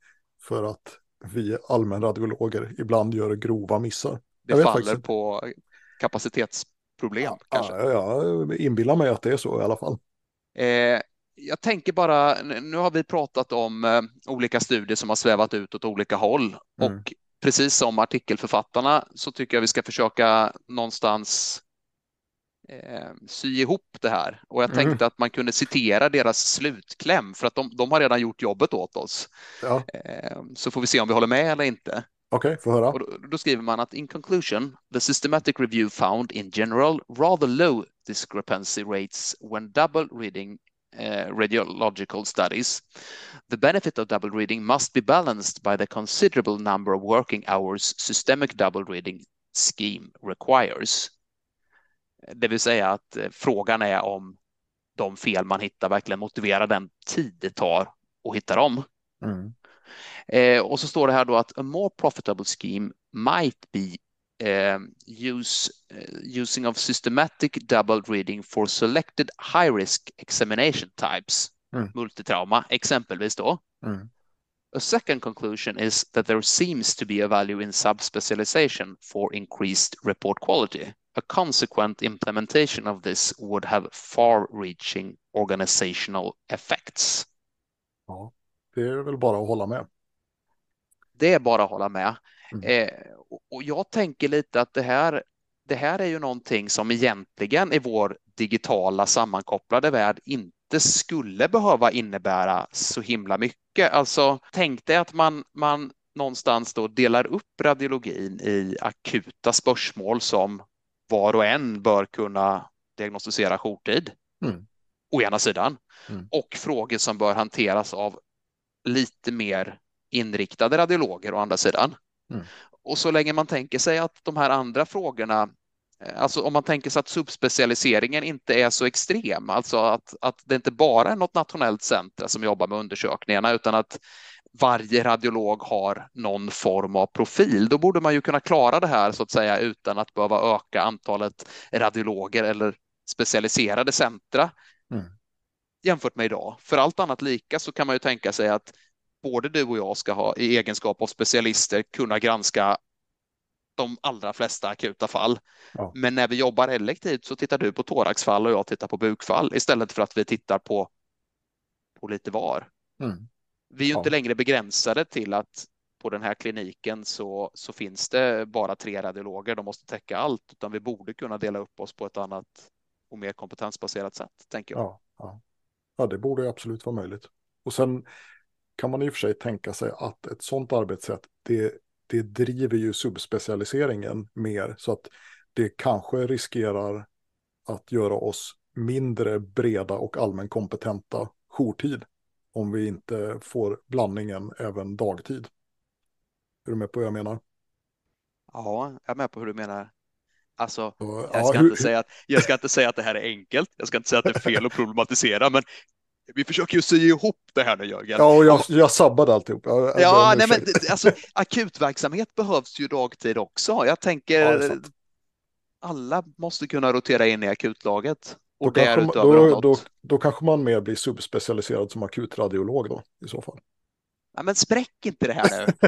för att vi allmänradiologer ibland gör grova missar. Det faller faktiskt... på kapacitetsproblem ja, kanske. Ja, jag inbillar mig att det är så i alla fall. Eh, jag tänker bara, nu har vi pratat om eh, olika studier som har svävat ut åt olika håll mm. och precis som artikelförfattarna så tycker jag vi ska försöka någonstans eh, sy ihop det här. Och jag mm. tänkte att man kunde citera deras slutkläm för att de, de har redan gjort jobbet åt oss. Ja. Eh, så får vi se om vi håller med eller inte. Okej, okay, få höra. Och då, då, skriver man att in conclusion, the systematic review found in general rather low discrepancy rates when double reading uh, radiological studies. The benefit of double reading must be balanced by the considerable number of working hours systemic double reading scheme requires. Det vill säga att eh, frågan är om de fel man hittar verkligen motiverar den tid det tar att hitta dem. Mm. Eh, och så står det här då att a more profitable scheme might be uh, use uh, using of systematic double reading for selected high risk examination types, mm. multitrauma exempelvis då. Mm. A second conclusion is that there seems to be a value in subspecialization for increased report quality. A consequent implementation of this would have far-reaching organizational effects. Ja, det är väl bara att hålla med. Det är bara att hålla med. Mm. Eh, och jag tänker lite att det här, det här är ju någonting som egentligen i vår digitala sammankopplade värld inte skulle behöva innebära så himla mycket. Alltså tänk dig att man, man någonstans då delar upp radiologin i akuta spörsmål som var och en bör kunna diagnostisera jourtid. Mm. Å ena sidan. Mm. Och frågor som bör hanteras av lite mer inriktade radiologer å andra sidan. Mm. Och så länge man tänker sig att de här andra frågorna, eh, alltså om man tänker sig att subspecialiseringen inte är så extrem, alltså att, att det inte bara är något nationellt centrum som jobbar med undersökningarna, utan att varje radiolog har någon form av profil, då borde man ju kunna klara det här så att säga utan att behöva öka antalet radiologer eller specialiserade centra mm. jämfört med idag. För allt annat lika så kan man ju tänka sig att både du och jag ska ha i egenskap av specialister kunna granska de allra flesta akuta fall. Ja. Men när vi jobbar elektivt så tittar du på thoraxfall och jag tittar på bukfall istället för att vi tittar på, på lite var. Mm. Vi är ju ja. inte längre begränsade till att på den här kliniken så, så finns det bara tre radiologer, de måste täcka allt, utan vi borde kunna dela upp oss på ett annat och mer kompetensbaserat sätt, tänker jag. Ja, ja. ja det borde absolut vara möjligt. Och sen kan man i och för sig tänka sig att ett sådant arbetssätt, det, det driver ju subspecialiseringen mer, så att det kanske riskerar att göra oss mindre breda och allmänkompetenta jourtid om vi inte får blandningen även dagtid. Är du med på vad jag menar? Ja, jag är med på hur du menar. Alltså, jag ska, ja, hur... inte säga att, jag ska inte säga att det här är enkelt. Jag ska inte säga att det är fel att problematisera, men vi försöker ju sy ihop det här nu Jörgen. Ja, och jag, jag sabbade alltihop. Jag, ja, nej, men alltså, akutverksamhet behövs ju dagtid också. Jag tänker ja, alla måste kunna rotera in i akutlaget. Och då, kanske, man, då, då, då kanske man mer blir subspecialiserad som akutradiolog då i så fall. Ja, men spräck inte det här nu.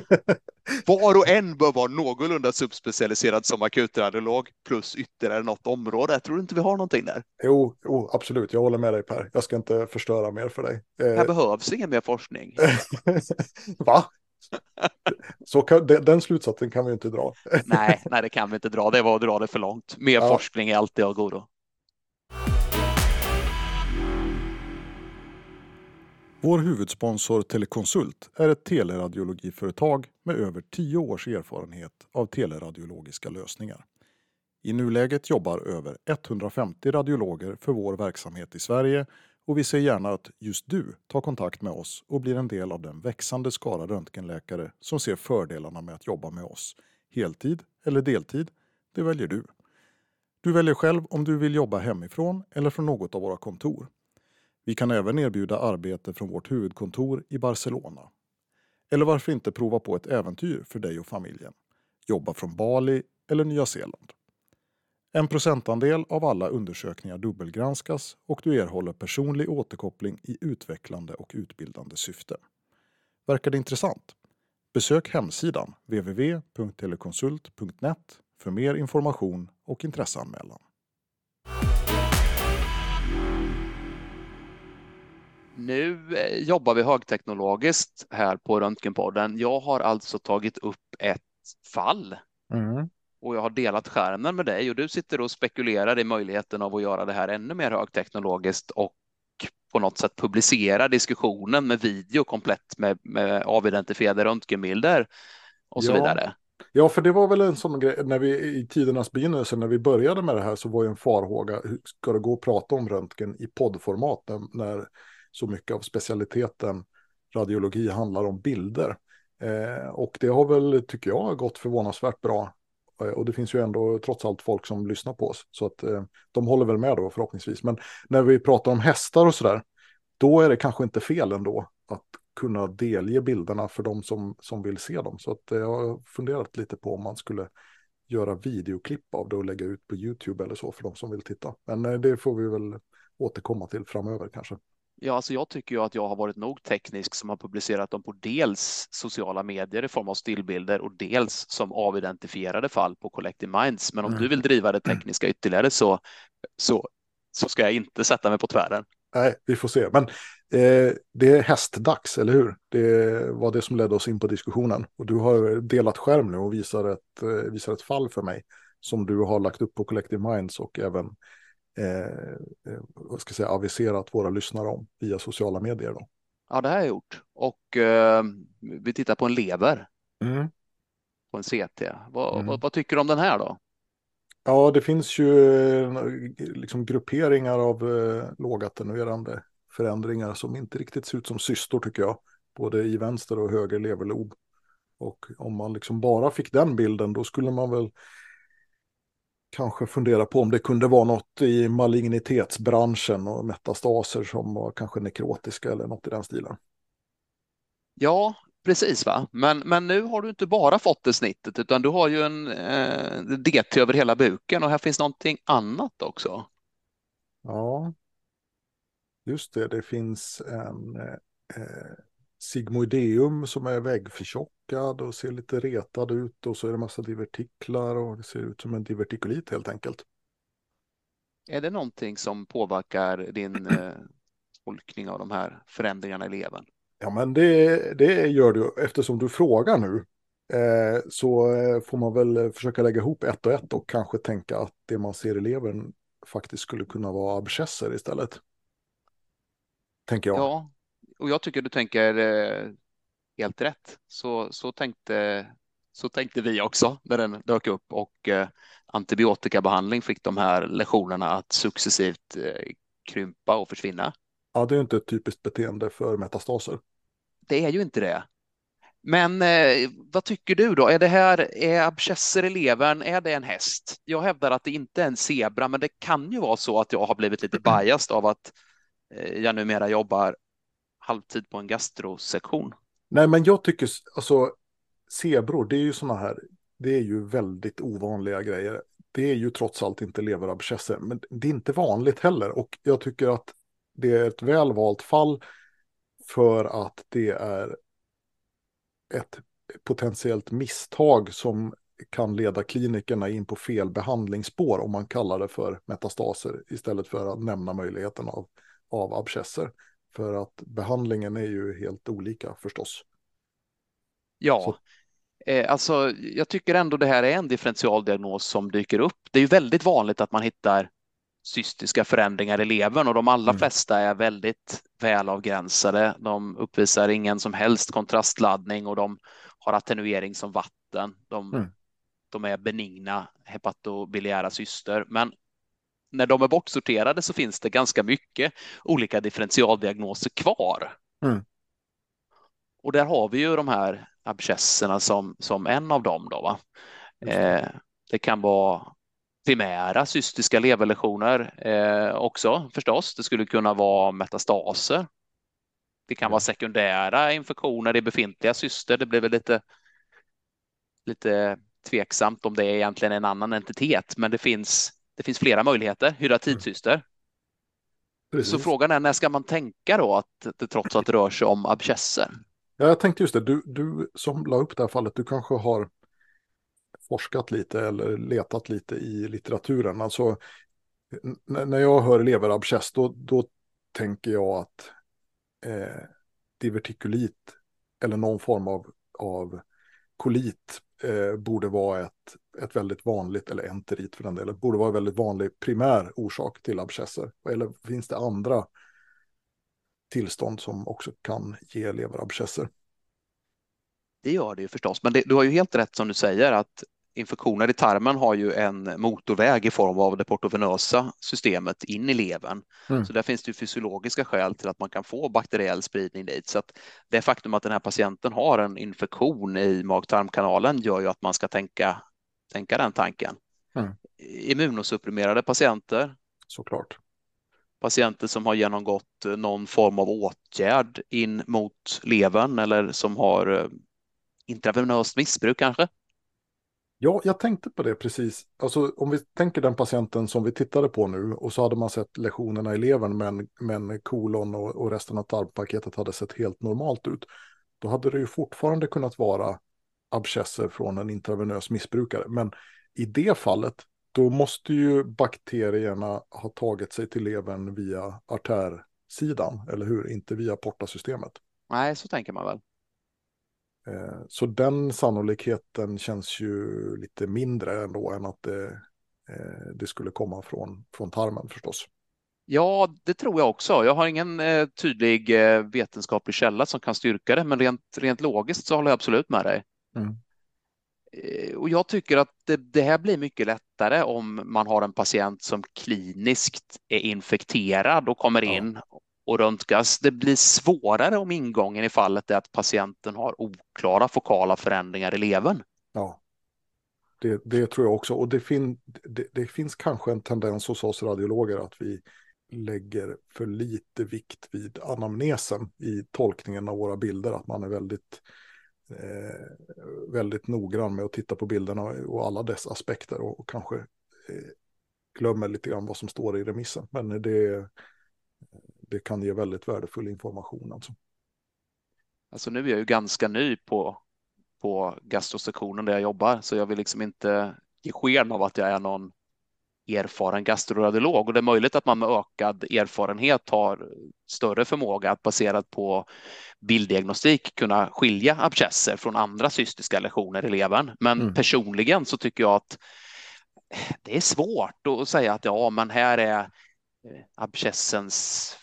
Var och en bör vara någorlunda subspecialiserad som akutradiolog plus ytterligare något område. Jag tror inte vi har någonting där. Jo, jo, absolut. Jag håller med dig Per. Jag ska inte förstöra mer för dig. Här eh... behövs ingen mer forskning. Va? Så kan, den slutsatsen kan vi inte dra. nej, nej, det kan vi inte dra. Det var att dra det för långt. Mer ja. forskning är alltid av godo. Vår huvudsponsor Telekonsult är ett teleradiologiföretag med över tio års erfarenhet av teleradiologiska lösningar. I nuläget jobbar över 150 radiologer för vår verksamhet i Sverige och vi ser gärna att just du tar kontakt med oss och blir en del av den växande skara röntgenläkare som ser fördelarna med att jobba med oss. Heltid eller deltid, det väljer du. Du väljer själv om du vill jobba hemifrån eller från något av våra kontor. Vi kan även erbjuda arbete från vårt huvudkontor i Barcelona. Eller varför inte prova på ett äventyr för dig och familjen? Jobba från Bali eller Nya Zeeland. En procentandel av alla undersökningar dubbelgranskas och du erhåller personlig återkoppling i utvecklande och utbildande syfte. Verkar det intressant? Besök hemsidan www.telekonsult.net för mer information och intresseanmälan. Nu eh, jobbar vi högteknologiskt här på Röntgenpodden. Jag har alltså tagit upp ett fall mm. och jag har delat skärmen med dig och du sitter och spekulerar i möjligheten av att göra det här ännu mer högteknologiskt och på något sätt publicera diskussionen med video komplett med, med avidentifierade röntgenbilder och så ja. vidare. Ja, för det var väl en sån grej, när vi i tidernas begynnelse, när vi började med det här, så var ju en farhåga, hur ska det gå att prata om röntgen i poddformat när, när så mycket av specialiteten radiologi handlar om bilder. Eh, och det har väl, tycker jag, gått förvånansvärt bra. Eh, och det finns ju ändå trots allt folk som lyssnar på oss. Så att eh, de håller väl med då förhoppningsvis. Men när vi pratar om hästar och sådär, då är det kanske inte fel ändå att kunna delge bilderna för de som, som vill se dem. Så att, eh, jag har funderat lite på om man skulle göra videoklipp av det och lägga ut på YouTube eller så för de som vill titta. Men eh, det får vi väl återkomma till framöver kanske. Ja, alltså jag tycker ju att jag har varit nog teknisk som har publicerat dem på dels sociala medier i form av stillbilder och dels som avidentifierade fall på Collective Minds. Men om mm. du vill driva det tekniska ytterligare så, så, så ska jag inte sätta mig på tvären. Nej, vi får se. Men eh, det är hästdags, eller hur? Det var det som ledde oss in på diskussionen. Och du har delat skärm nu och visar ett, eh, visar ett fall för mig som du har lagt upp på Collective Minds och även eh, eh, ska säga, aviserat våra lyssnare om via sociala medier. Då. Ja, det har jag gjort. Och eh, vi tittar på en lever. Mm. På en CT. Vad, mm. vad, vad, tycker du om den här då? Ja, det finns ju liksom grupperingar av eh, lågattenuerande förändringar som inte riktigt ser ut som cystor tycker jag. Både i vänster och höger leverlob. Och om man liksom bara fick den bilden då skulle man väl kanske fundera på om det kunde vara något i malignitetsbranschen och metastaser som var kanske nekrotiska eller något i den stilen. Ja, precis va. Men, men nu har du inte bara fått det snittet utan du har ju en eh, DT över hela buken och här finns någonting annat också. Ja, just det. Det finns en eh, sigmoideum som är väggförtjockad och ser lite retad ut och så är det massa divertiklar och det ser ut som en divertikulit helt enkelt. Är det någonting som påverkar din eh, tolkning av de här förändringarna i levern? Ja, men det, det gör du eftersom du frågar nu. Eh, så eh, får man väl försöka lägga ihop ett och ett och kanske tänka att det man ser i levern faktiskt skulle kunna vara abscesser istället. Tänker jag. Ja, och jag tycker du tänker eh, helt rätt. Så, så, tänkte, så tänkte vi också när den dök upp och eh, antibiotikabehandling fick de här lesionerna att successivt eh, krympa och försvinna. Ja, det är inte ett typiskt beteende för metastaser. Det är ju inte det. Men eh, vad tycker du då? Är det här, är abscesser i levern, är det en häst? Jag hävdar att det inte är en zebra, men det kan ju vara så att jag har blivit lite biased av att eh, jag numera jobbar halvtid på en gastrosektion. Nej, men jag tycker alltså zebror, det är ju sådana här, det är ju väldigt ovanliga grejer. Det är ju trots allt inte leverabscesser, men det är inte vanligt heller. Och jag tycker att det är ett välvalt fall för att det är ett potentiellt misstag som kan leda klinikerna in på fel behandlingsspår om man kallar det för metastaser istället för att nämna möjligheten av, av abscesser. För att behandlingen är ju helt olika förstås. Ja, eh, alltså jag tycker ändå det här är en differentialdiagnos som dyker upp. Det är ju väldigt vanligt att man hittar cystiska förändringar i levern och de allra mm. flesta är väldigt välavgränsade. De uppvisar ingen som helst kontrastladdning och de har attenuering som vatten. De, mm. de är benigna hepatobiliära cyster, men när de är bortsorterade så finns det ganska mycket olika differentialdiagnoser kvar. Mm. Och där har vi ju de här abscesserna som, som en av dem. Då, va? Eh, det kan vara primära cystiska leverlesioner eh, också förstås. Det skulle kunna vara metastaser. Det kan vara sekundära infektioner i befintliga cyster. Det blir väl lite, lite tveksamt om det är egentligen en annan entitet, men det finns, det finns flera möjligheter. Hydratidscyster. Mm. Så frågan är när ska man tänka då att det trots allt rör sig om abscesser? Ja, jag tänkte just det. Du, du som la upp det här fallet, du kanske har forskat lite eller letat lite i litteraturen. Alltså, när jag hör leverabscess då, då tänker jag att eh, divertikulit eller någon form av, av kolit eh, borde vara ett, ett väldigt vanligt, eller enterit för den delen, borde vara en väldigt vanlig primär orsak till abscesser. Eller finns det andra tillstånd som också kan ge leverabscesser? Det gör det ju förstås, men det, du har ju helt rätt som du säger att infektioner i tarmen har ju en motorväg i form av det portovenösa systemet in i levern. Mm. Så där finns det ju fysiologiska skäl till att man kan få bakteriell spridning dit. Så att det faktum att den här patienten har en infektion i mag-tarmkanalen gör ju att man ska tänka, tänka den tanken. Mm. Immunosupprimerade patienter. Såklart. Patienter som har genomgått någon form av åtgärd in mot levern eller som har eh, intravenöst missbruk kanske. Ja, jag tänkte på det precis. Alltså om vi tänker den patienten som vi tittade på nu och så hade man sett lesionerna i levern men, men kolon och, och resten av tarmpaketet hade sett helt normalt ut. Då hade det ju fortfarande kunnat vara abscesser från en intravenös missbrukare. Men i det fallet, då måste ju bakterierna ha tagit sig till levern via artärsidan, eller hur? Inte via portasystemet. Nej, så tänker man väl. Eh, så den sannolikheten känns ju lite mindre ändå än att det, eh, det skulle komma från, från tarmen förstås. Ja, det tror jag också. Jag har ingen eh, tydlig vetenskaplig källa som kan styrka det, men rent, rent logiskt så håller jag absolut med dig. Mm. Och jag tycker att det, det, här blir mycket lättare om man har en patient som kliniskt är infekterad och kommer in och röntgas. Det blir svårare om ingången i fallet är att patienten har oklara fokala förändringar i levern. Ja, det, det tror jag också. Och det, fin, det, det, finns kanske en tendens hos oss radiologer att vi lägger för lite vikt vid anamnesen i tolkningen av våra bilder. Att man är väldigt, eh, väldigt noggrann med att titta på bilderna och alla dess aspekter och, och kanske eh, glömmer lite grann vad som står i remissen. Men det, det kan ge väldigt värdefull information. Alltså. Alltså nu är jag ju ganska ny på, på gastrosektionen där jag jobbar, så jag vill liksom inte ge sken av att jag är någon erfaren gastroradiolog och det är möjligt att man med ökad erfarenhet har större förmåga att baserat på bilddiagnostik kunna skilja abscesser från andra cystiska lesioner i levern. Men mm. personligen så tycker jag att det är svårt att säga att ja, men här är eh, abscessens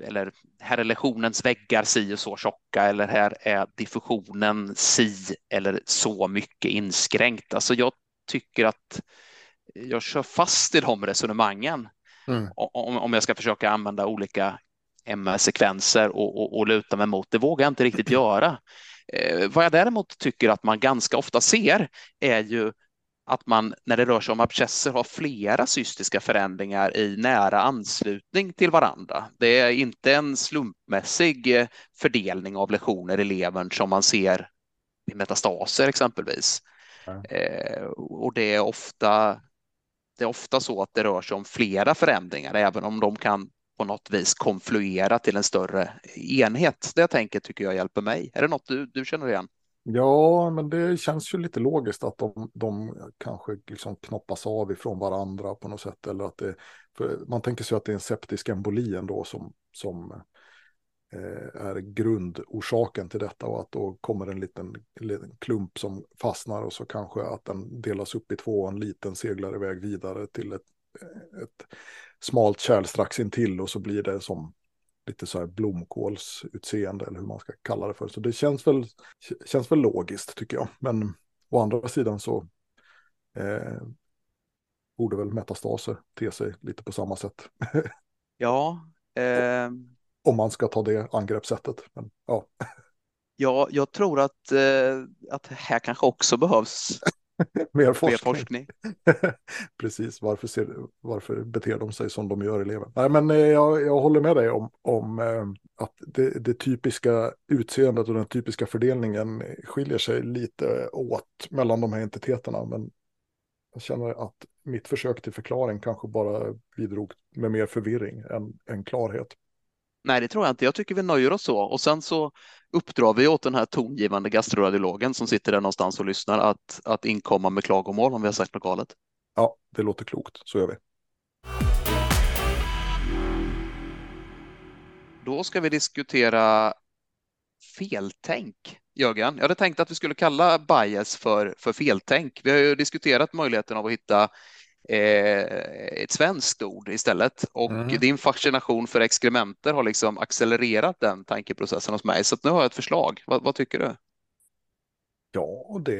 eller här är lesionens väggar si och så tjocka eller här är diffusionen si eller så mycket inskränkt. Alltså jag tycker att jag kör fast i de resonemangen mm. om, om jag ska försöka använda olika MR-sekvenser och, och, och luta mig mot. Det vågar jag inte riktigt göra. Eh, vad jag däremot tycker att man ganska ofta ser är ju att man när det rör sig om abscesser har flera cystiska förändringar i nära anslutning till varandra. Det är inte en slumpmässig eh, fördelning av lesioner i levern som man ser i metastaser exempelvis. Eh, och det är ofta det är ofta så att det rör sig om flera förändringar, även om de kan på något vis konfluera till en större enhet. Det jag tänker tycker jag hjälper mig. Är det något du, du känner igen? Ja, men det känns ju lite logiskt att de, de kanske liksom knoppas av ifrån varandra på något sätt. Eller att det, man tänker sig att det är en septisk emboli ändå som, som eh, är grundorsaken till detta och att då kommer en liten, liten klump som fastnar och så kanske att den delas upp i två och en liten seglar iväg vidare till ett, ett smalt kärl strax intill och så blir det som lite så här blomkålsutseende eller hur man ska kalla det för. Så det känns väl, känns väl logiskt tycker jag. Men å andra sidan så eh, borde väl metastaser te sig lite på samma sätt. ja. Eh... Om man ska ta det angreppssättet. Men, ja. ja, jag tror att, eh, att här kanske också behövs Mer forskning. Forskning. Precis, varför, ser, varför beter de sig som de gör elever? Nej, men eh, jag, jag håller med dig om, om eh, att det, det, typiska utseendet och den typiska fördelningen skiljer sig lite åt mellan de här entiteterna. Men jag känner att mitt försök till förklaring kanske bara bidrog med mer förvirring än, än klarhet. Nej, det tror jag inte. Jag tycker vi nöjer oss så. Och sen så uppdrar vi åt den här tongivande gastroradiologen som sitter där någonstans och lyssnar att, att inkomma med klagomål om vi har sagt något galet. Ja, det låter klokt. Så gör vi. Då ska vi diskutera feltänk, Jörgen. Jag hade tänkt att vi skulle kalla bias för, för feltänk. Vi har ju diskuterat möjligheten av att hitta ett svenskt ord istället och mm. din fascination för exkrementer har liksom accelererat den tankeprocessen hos mig. Så nu har jag ett förslag. Vad, vad tycker du? Ja, det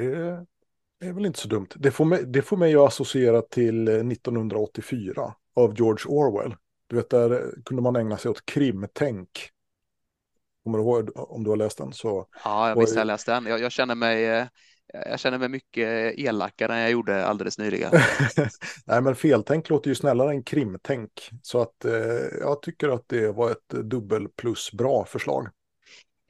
är väl inte så dumt. Det får mig, det får mig att associera till 1984 av George Orwell. Du vet, där kunde man ägna sig åt krimtänk. Kommer du ihåg om du har läst den? Så, ja, jag visst har jag läst den. Jag, jag, känner mig, eh, jag känner mig mycket elakare än jag gjorde alldeles nyligen. Nej, men feltänk låter ju snällare än krimtänk. Så att eh, jag tycker att det var ett dubbel plus bra förslag.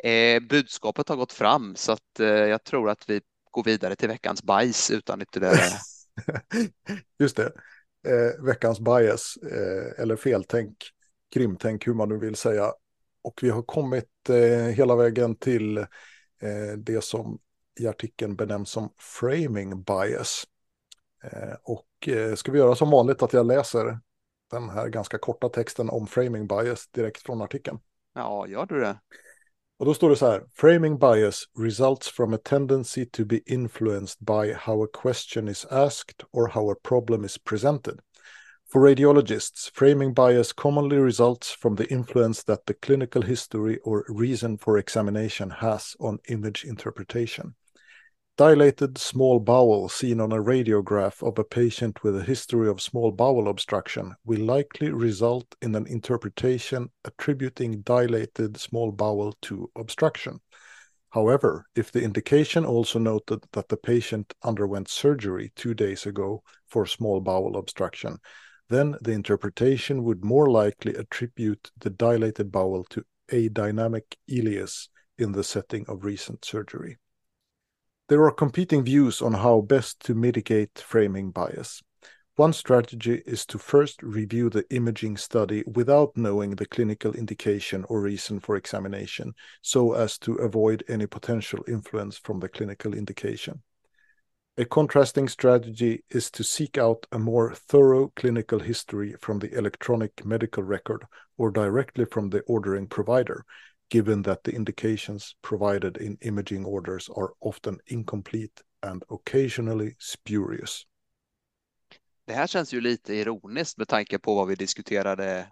Eh, budskapet har gått fram så att eh, jag tror att vi går vidare till veckans bajs utan ytterligare. Just det eh, veckans bias eh, eller feltänk, krimtänk, hur man nu vill säga. Och vi har kommit eh, hela vägen till det som i artikeln benämns som framing bias. Eh, och eh, ska vi göra som vanligt att jag läser den här ganska korta texten om framing bias direkt från artikeln. Ja, gör du det? Och då står det så här, framing bias results from a tendency to be influenced by how a question is asked or how a problem is presented. For radiologists, framing bias commonly results from the influence that the clinical history or reason for examination has on image interpretation. Dilated small bowel seen on a radiograph of a patient with a history of small bowel obstruction will likely result in an interpretation attributing dilated small bowel to obstruction. However, if the indication also noted that the patient underwent surgery two days ago for small bowel obstruction, then the interpretation would more likely attribute the dilated bowel to a dynamic ileus in the setting of recent surgery. There are competing views on how best to mitigate framing bias. One strategy is to first review the imaging study without knowing the clinical indication or reason for examination, so as to avoid any potential influence from the clinical indication. A contrasting strategy is to seek out a more thorough clinical history from the electronic medical record or directly from the ordering provider, given that the indications provided in imaging orders are often incomplete and occasionally spurious. Det här känns ju lite ironiskt med tanke på vad vi diskuterade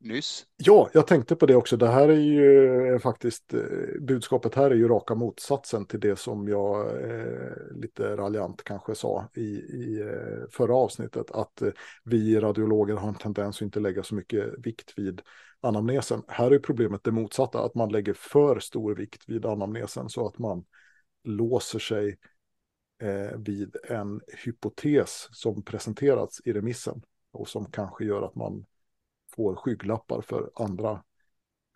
nyss. Ja, jag tänkte på det också. Det här är ju faktiskt, eh, budskapet här är ju raka motsatsen till det som jag eh, lite raljant kanske sa i, i eh, förra avsnittet, att eh, vi radiologer har en tendens att inte lägga så mycket vikt vid anamnesen. Här är problemet det motsatta, att man lägger för stor vikt vid anamnesen så att man låser sig eh, vid en hypotes som presenterats i remissen och som kanske gör att man får skygglappar för andra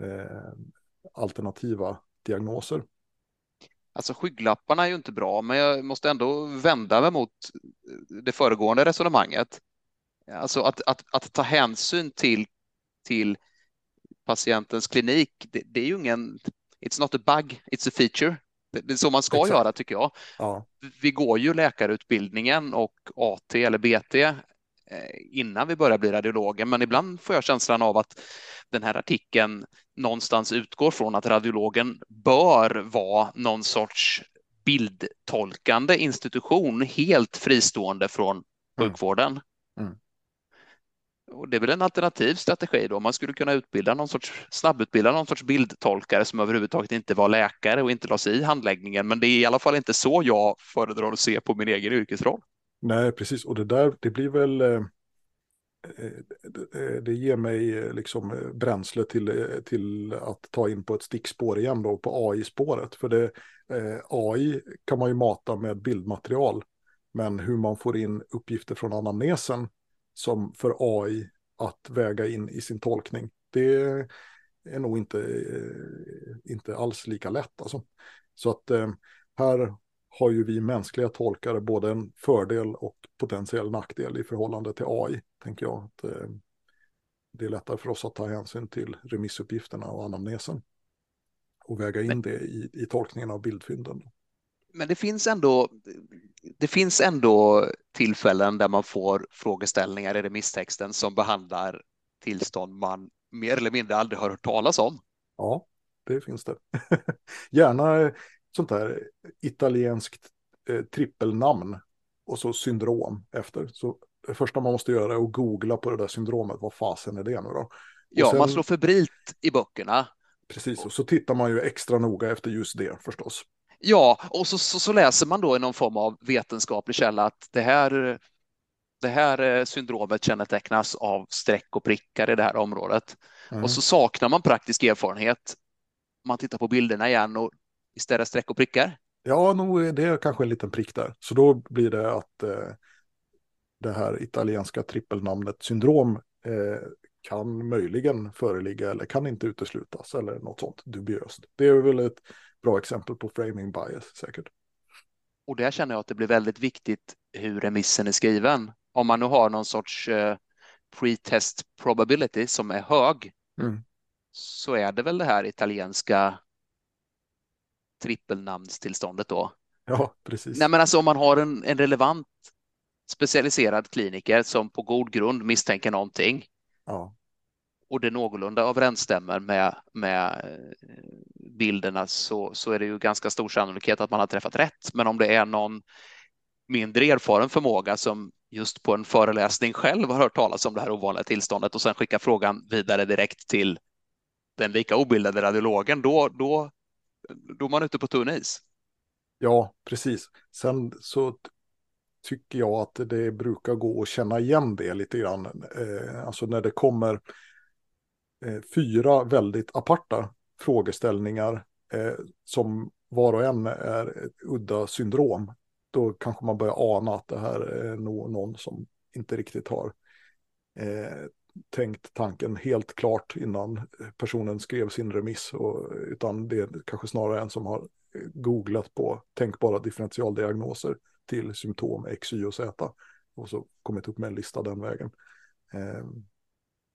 eh, alternativa diagnoser. Alltså skygglapparna är ju inte bra, men jag måste ändå vända mig mot det föregående resonemanget. Alltså att, att, att ta hänsyn till, till patientens klinik, det, det, är ju ingen, it's not a bug, it's a feature. Det, är så man ska Exakt. göra tycker jag. Ja. Vi går ju läkarutbildningen och AT eller BT eh, innan vi börjar bli radiologer, men ibland får jag känslan av att den här artikeln någonstans utgår från att radiologen bör vara någon sorts bildtolkande institution helt fristående från mm. sjukvården. Mm. Mm. Och det är väl en alternativ strategi då. Man skulle kunna utbilda någon sorts, snabbutbilda någon sorts bildtolkare som överhuvudtaget inte var läkare och inte la sig i handläggningen. Men det är i alla fall inte så jag föredrar att se på min egen yrkesroll. Nej, precis. Och det där, det blir väl... Eh, eh, eh, det ger mig liksom bränsle till, till att ta in på ett stickspår igen då, på AI-spåret. För det, AI kan man ju mata med bildmaterial. Men hur man får in uppgifter från anamnesen som för AI att väga in i sin tolkning. Det är nog inte, inte alls lika lätt. Alltså. Så att här har ju vi mänskliga tolkare både en fördel och potentiell nackdel i förhållande till AI, tänker jag. Att, eh, det är lättare för oss att ta hänsyn till remissuppgifterna och anamnesen och väga in det i, i tolkningen av bildfynden men det finns ändå det finns ändå tillfällen där man får frågeställningar i remisstexten som behandlar tillstånd man mer eller mindre aldrig har hört talas om. Ja, det finns det. Gärna sånt där italienskt eh, trippelnamn och så syndrom efter. Så det första man måste göra är att googla på det där syndromet. Vad fasen är det nu då? Och ja, sen, man slår febrilt i böckerna. Precis, och så tittar man ju extra noga efter just det förstås. Ja, och så, så, så, läser man då i någon form av vetenskaplig källa att det här, det här eh, syndromet kännetecknas av streck och prickar i det här området. Mm. Och så saknar man praktisk erfarenhet. Man tittar på bilderna igen och istället streck och prickar. Ja, nog är det kanske en liten prick där. Så då blir det att eh, det här italienska trippelnamnet syndrom eh, kan möjligen föreligga eller kan inte uteslutas eller något sånt dubiöst. Det är väl ett bra exempel på framing bias säkert. Och där känner jag att det blir väldigt viktigt hur remissen är skriven. Om man nu har någon sorts eh, pre-test probability som är hög mm. så är det väl det här italienska trippelnamnstillståndet då. Ja, precis. Nej, men alltså om man har en, en relevant specialiserad kliniker som på god grund misstänker någonting. Ja. Och det någorlunda överensstämmer med, med eh, bilderna så, så är det ju ganska stor sannolikhet att man har träffat rätt. Men om det är någon mindre erfaren förmåga som just på en föreläsning själv har hört talas om det här ovanliga tillståndet och sen skickar frågan vidare direkt till den lika obildade radiologen, då, då, då är man ute på tunn is. Ja, precis. Sen så tycker jag att det brukar gå att känna igen det lite grann. Eh, alltså när det kommer eh, fyra väldigt aparta frågeställningar eh, som var och en är ett udda syndrom. Då kanske man börjar ana att det här är nog någon som inte riktigt har eh, tänkt tanken helt klart innan personen skrev sin remiss. Och, utan det är kanske snarare en som har googlat på tänkbara differentialdiagnoser till symptom X, Y och Z. Och så kommit upp med en lista den vägen. Eh,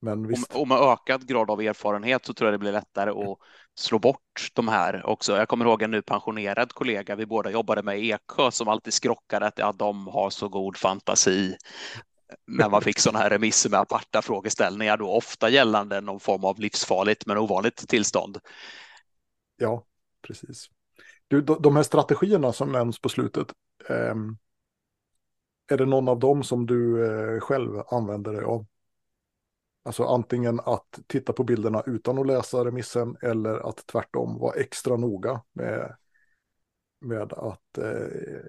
men visst. Och med ökad grad av erfarenhet så tror jag det blir lättare att slå bort de här också. Jag kommer ihåg en nu pensionerad kollega vi båda jobbade med i Eksjö som alltid skrockade att ja, de har så god fantasi när man fick sådana här remisser med aparta frågeställningar då ofta gällande någon form av livsfarligt men ovanligt tillstånd. Ja, precis. Du, de här strategierna som nämns på slutet, ehm, är det någon av dem som du eh, själv använder dig av? Alltså antingen att titta på bilderna utan att läsa remissen eller att tvärtom vara extra noga med, med att eh,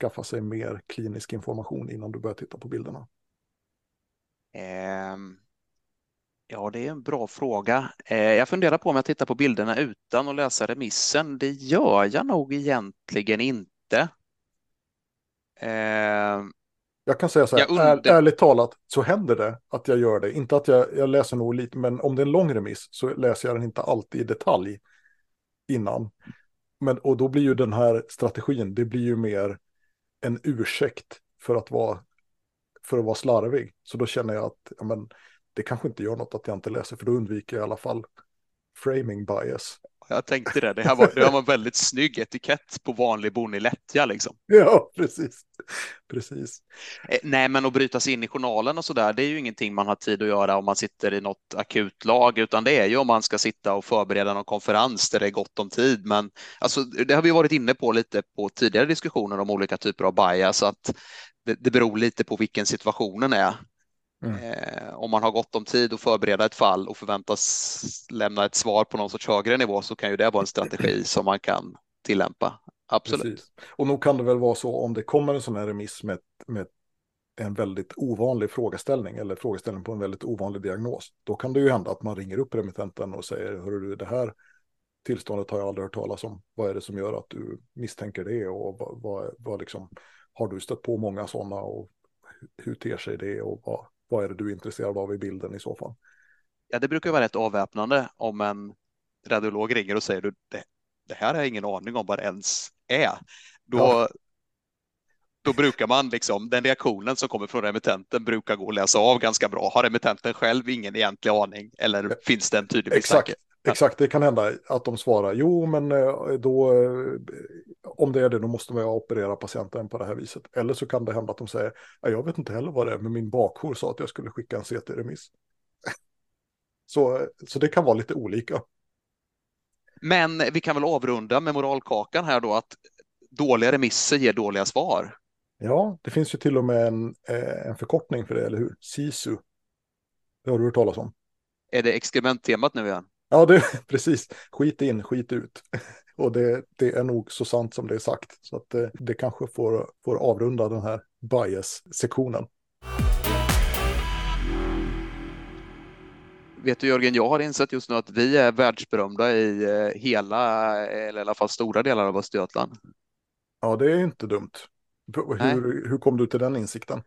skaffa sig mer klinisk information innan du börjar titta på bilderna. Um, ja, det är en bra fråga. Uh, jag funderar på om jag tittar på bilderna utan att läsa remissen. Det gör jag nog egentligen inte. Uh, jag kan säga så här, är, ärligt talat så händer det att jag gör det. Inte att jag, jag läser nog lite, men om det är en lång remiss så läser jag den inte alltid i detalj innan. Men, och då blir ju den här strategin, det blir ju mer en ursäkt för att vara, för att vara slarvig. Så då känner jag att ja, men, det kanske inte gör något att jag inte läser, för då undviker jag i alla fall framing bias. Jag tänkte det, det här var, det var en väldigt snygg etikett på vanlig bonnig lättja liksom. Ja, precis. precis. Eh, nej, men att bryta sig in i journalen och så där, det är ju ingenting man har tid att göra om man sitter i något akutlag, utan det är ju om man ska sitta och förbereda någon konferens där det är gott om tid. Men alltså, det har vi varit inne på lite på tidigare diskussioner om olika typer av bias, att det, det beror lite på vilken situationen är. Mm. Eh, om man har gott om tid att förbereda ett fall och förväntas lämna ett svar på någon sorts högre nivå så kan ju det vara en strategi som man kan tillämpa. Absolut. Precis. Och nog kan det väl vara så om det kommer en sån här remiss med, med en väldigt ovanlig frågeställning eller frågeställning på en väldigt ovanlig diagnos. Då kan det ju hända att man ringer upp remittenten och säger, hör du, det här tillståndet har jag aldrig hört talas om. Vad är det som gör att du misstänker det och vad, vad, vad liksom, har du stött på många sådana och hur ter sig det och vad, vad är det du är intresserad av i bilden i så fall? Ja, det brukar vara rätt avväpnande om en radiolog ringer och säger du det, det här har jag ingen aning om vad det ens är. Då, ja. då brukar man liksom, den reaktionen som kommer från remittenten brukar gå att läsa av ganska bra. Har remittenten själv ingen egentlig aning eller finns det en tydlig misstanke? Exakt, det kan hända att de svarar jo, men eh, då eh, om det är det, då måste man operera patienten på det här viset. Eller så kan det hända att de säger, jag vet inte heller vad det är, men min bakjour sa att jag skulle skicka en CT-remiss. så, så det kan vara lite olika. Men vi kan väl avrunda med moralkakan här då att dåliga remisser ger dåliga svar. Ja, det finns ju till och med en, eh, en förkortning för det, eller hur? SISU. Det har du hört talas om. Är det experimenttemat nu igen? Ja, det, precis. Skit in, skit ut. Och det, det är nog så sant som det är sagt. Så att det, det kanske får, får avrunda den här bias-sektionen. Vet du Jörgen, jag har insett just nu att vi är världsberömda i eh, hela, eller i alla fall stora delar av Östergötland. Ja, det är inte dumt. Hur, hur kom du till den insikten?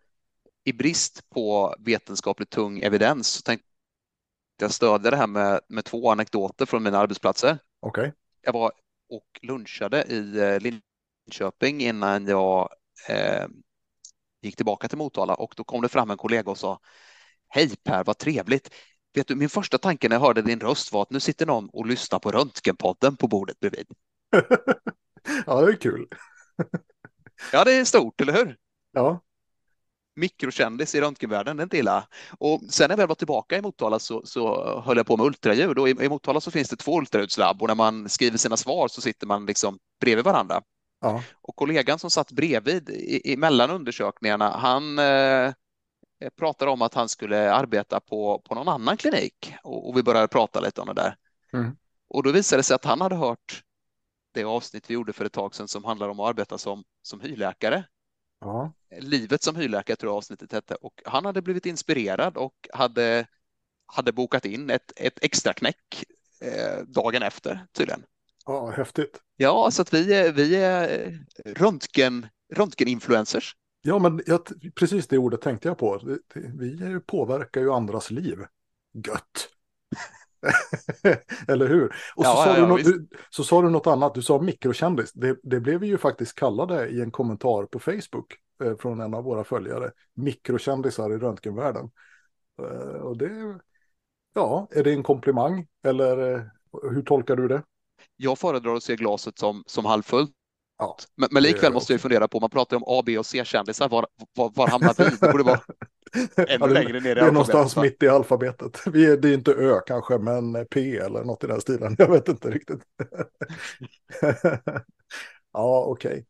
I brist på vetenskapligt tung evidens så tänkte jag stödja det här med, med två anekdoter från mina arbetsplatser. Okej. Okay. Jag var och lunchade i eh, Linköping innan jag eh, gick tillbaka till Motala och då kom det fram en kollega och sa Hej Per, vad trevligt. Vet du, min första tanke när jag hörde din röst var att nu sitter någon och lyssnar på Röntgenpodden på bordet bredvid. ja, det är kul. ja, det är stort, eller hur? Ja. Mikrokändis i röntgenvärlden, det är inte illa. Och sen när jag väl var tillbaka i Motala så, så höll jag på med ultraljud och i, i Motala så finns det två ultraljudslabb och när man skriver sina svar så sitter man liksom bredvid varandra. Ja. Och kollegan som satt bredvid i, i mellan undersökningarna, han eh, pratade om att han skulle arbeta på, på någon annan klinik och, och vi började prata lite om det där. Mm. Och då visade det sig att han hade hört det avsnitt vi gjorde för ett tag sedan som handlar om att arbeta som, som hyrläkare. Ja. Livet som hyrläkare tror jag avsnittet hette och han hade blivit inspirerad och hade, hade bokat in ett, ett extra knäck eh, dagen efter tydligen. Ja, häftigt. Ja, så att vi är, vi är röntgen, röntgeninfluencers. Ja, men jag, precis det ordet tänkte jag på. Vi påverkar ju andras liv. Gött. Eller hur? Och så, ja, sa ja, du något, du, så sa du något annat, du sa mikrokändis. Det, det blev vi ju faktiskt kallade i en kommentar på Facebook eh, från en av våra följare. Mikrokändisar i röntgenvärlden. Eh, och det, ja, är det en komplimang eller eh, hur tolkar du det? Jag föredrar att se glaset som, som halvfullt. Ja, men, men likväl måste jag fundera på, man pratar om A, B och C-kändisar, var, var, var hamnar vi? Det borde vara ännu längre ner i Det är någonstans mitt i alfabetet. Vi är, det är inte Ö kanske, men P eller något i den stilen. Jag vet inte riktigt. ja, okej. Okay.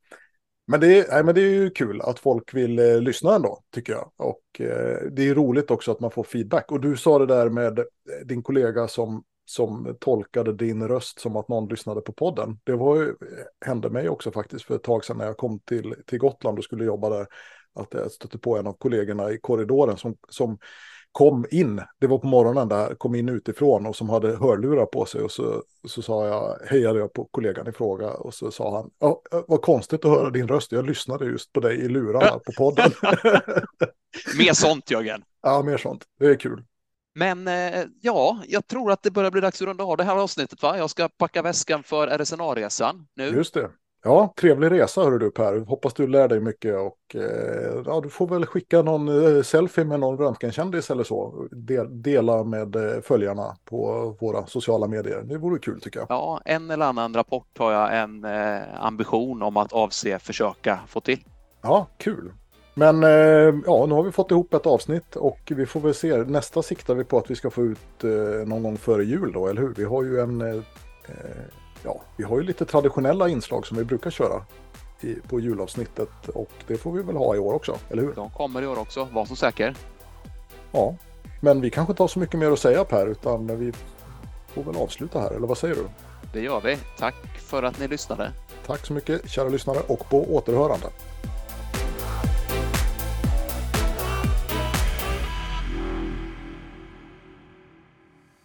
Men det, är, nej, men det är ju kul att folk vill eh, lyssna ändå, tycker jag. Och eh, det är roligt också att man får feedback. Och du sa det där med eh, din kollega som som tolkade din röst som att någon lyssnade på podden. Det var ju, hände mig också faktiskt för ett tag sedan när jag kom till, till Gotland och skulle jobba där. Att jag stötte på en av kollegorna i korridoren som, som kom in, det var på morgonen där, kom in utifrån och som hade hörlurar på sig och så, så sa jag, hejade jag på kollegan i fråga och så sa han, ja, vad konstigt att höra din röst, jag lyssnade just på dig i lurarna på podden. mer sånt Jörgen. Ja, mer sånt, det är kul. Men eh, ja, jag tror att det börjar bli dags att runda av det här avsnittet. Va? Jag ska packa väskan för RSNA-resan nu. Just det. Ja, trevlig resa hör du Per. Hoppas du lär dig mycket och eh, ja, du får väl skicka någon eh, selfie med någon röntgenkändis eller så. Del, dela med eh, följarna på våra sociala medier. Det vore kul tycker jag. Ja, en eller annan rapport har jag en eh, ambition om att avse försöka få till. Ja, kul. Men eh, ja, nu har vi fått ihop ett avsnitt och vi får väl se. Nästa siktar vi på att vi ska få ut eh, någon gång före jul då, eller hur? Vi har ju en, ja, vi har ju lite traditionella inslag som vi brukar köra i, på julavsnittet och det får vi väl ha i år också, eller hur? De kommer i år också, var så säker. Ja, men vi kanske inte har så mycket mer att säga Per, utan vi får väl avsluta här, eller vad säger du? Det gör vi. Tack för att ni lyssnade. Tack så mycket kära lyssnare och på återhörande.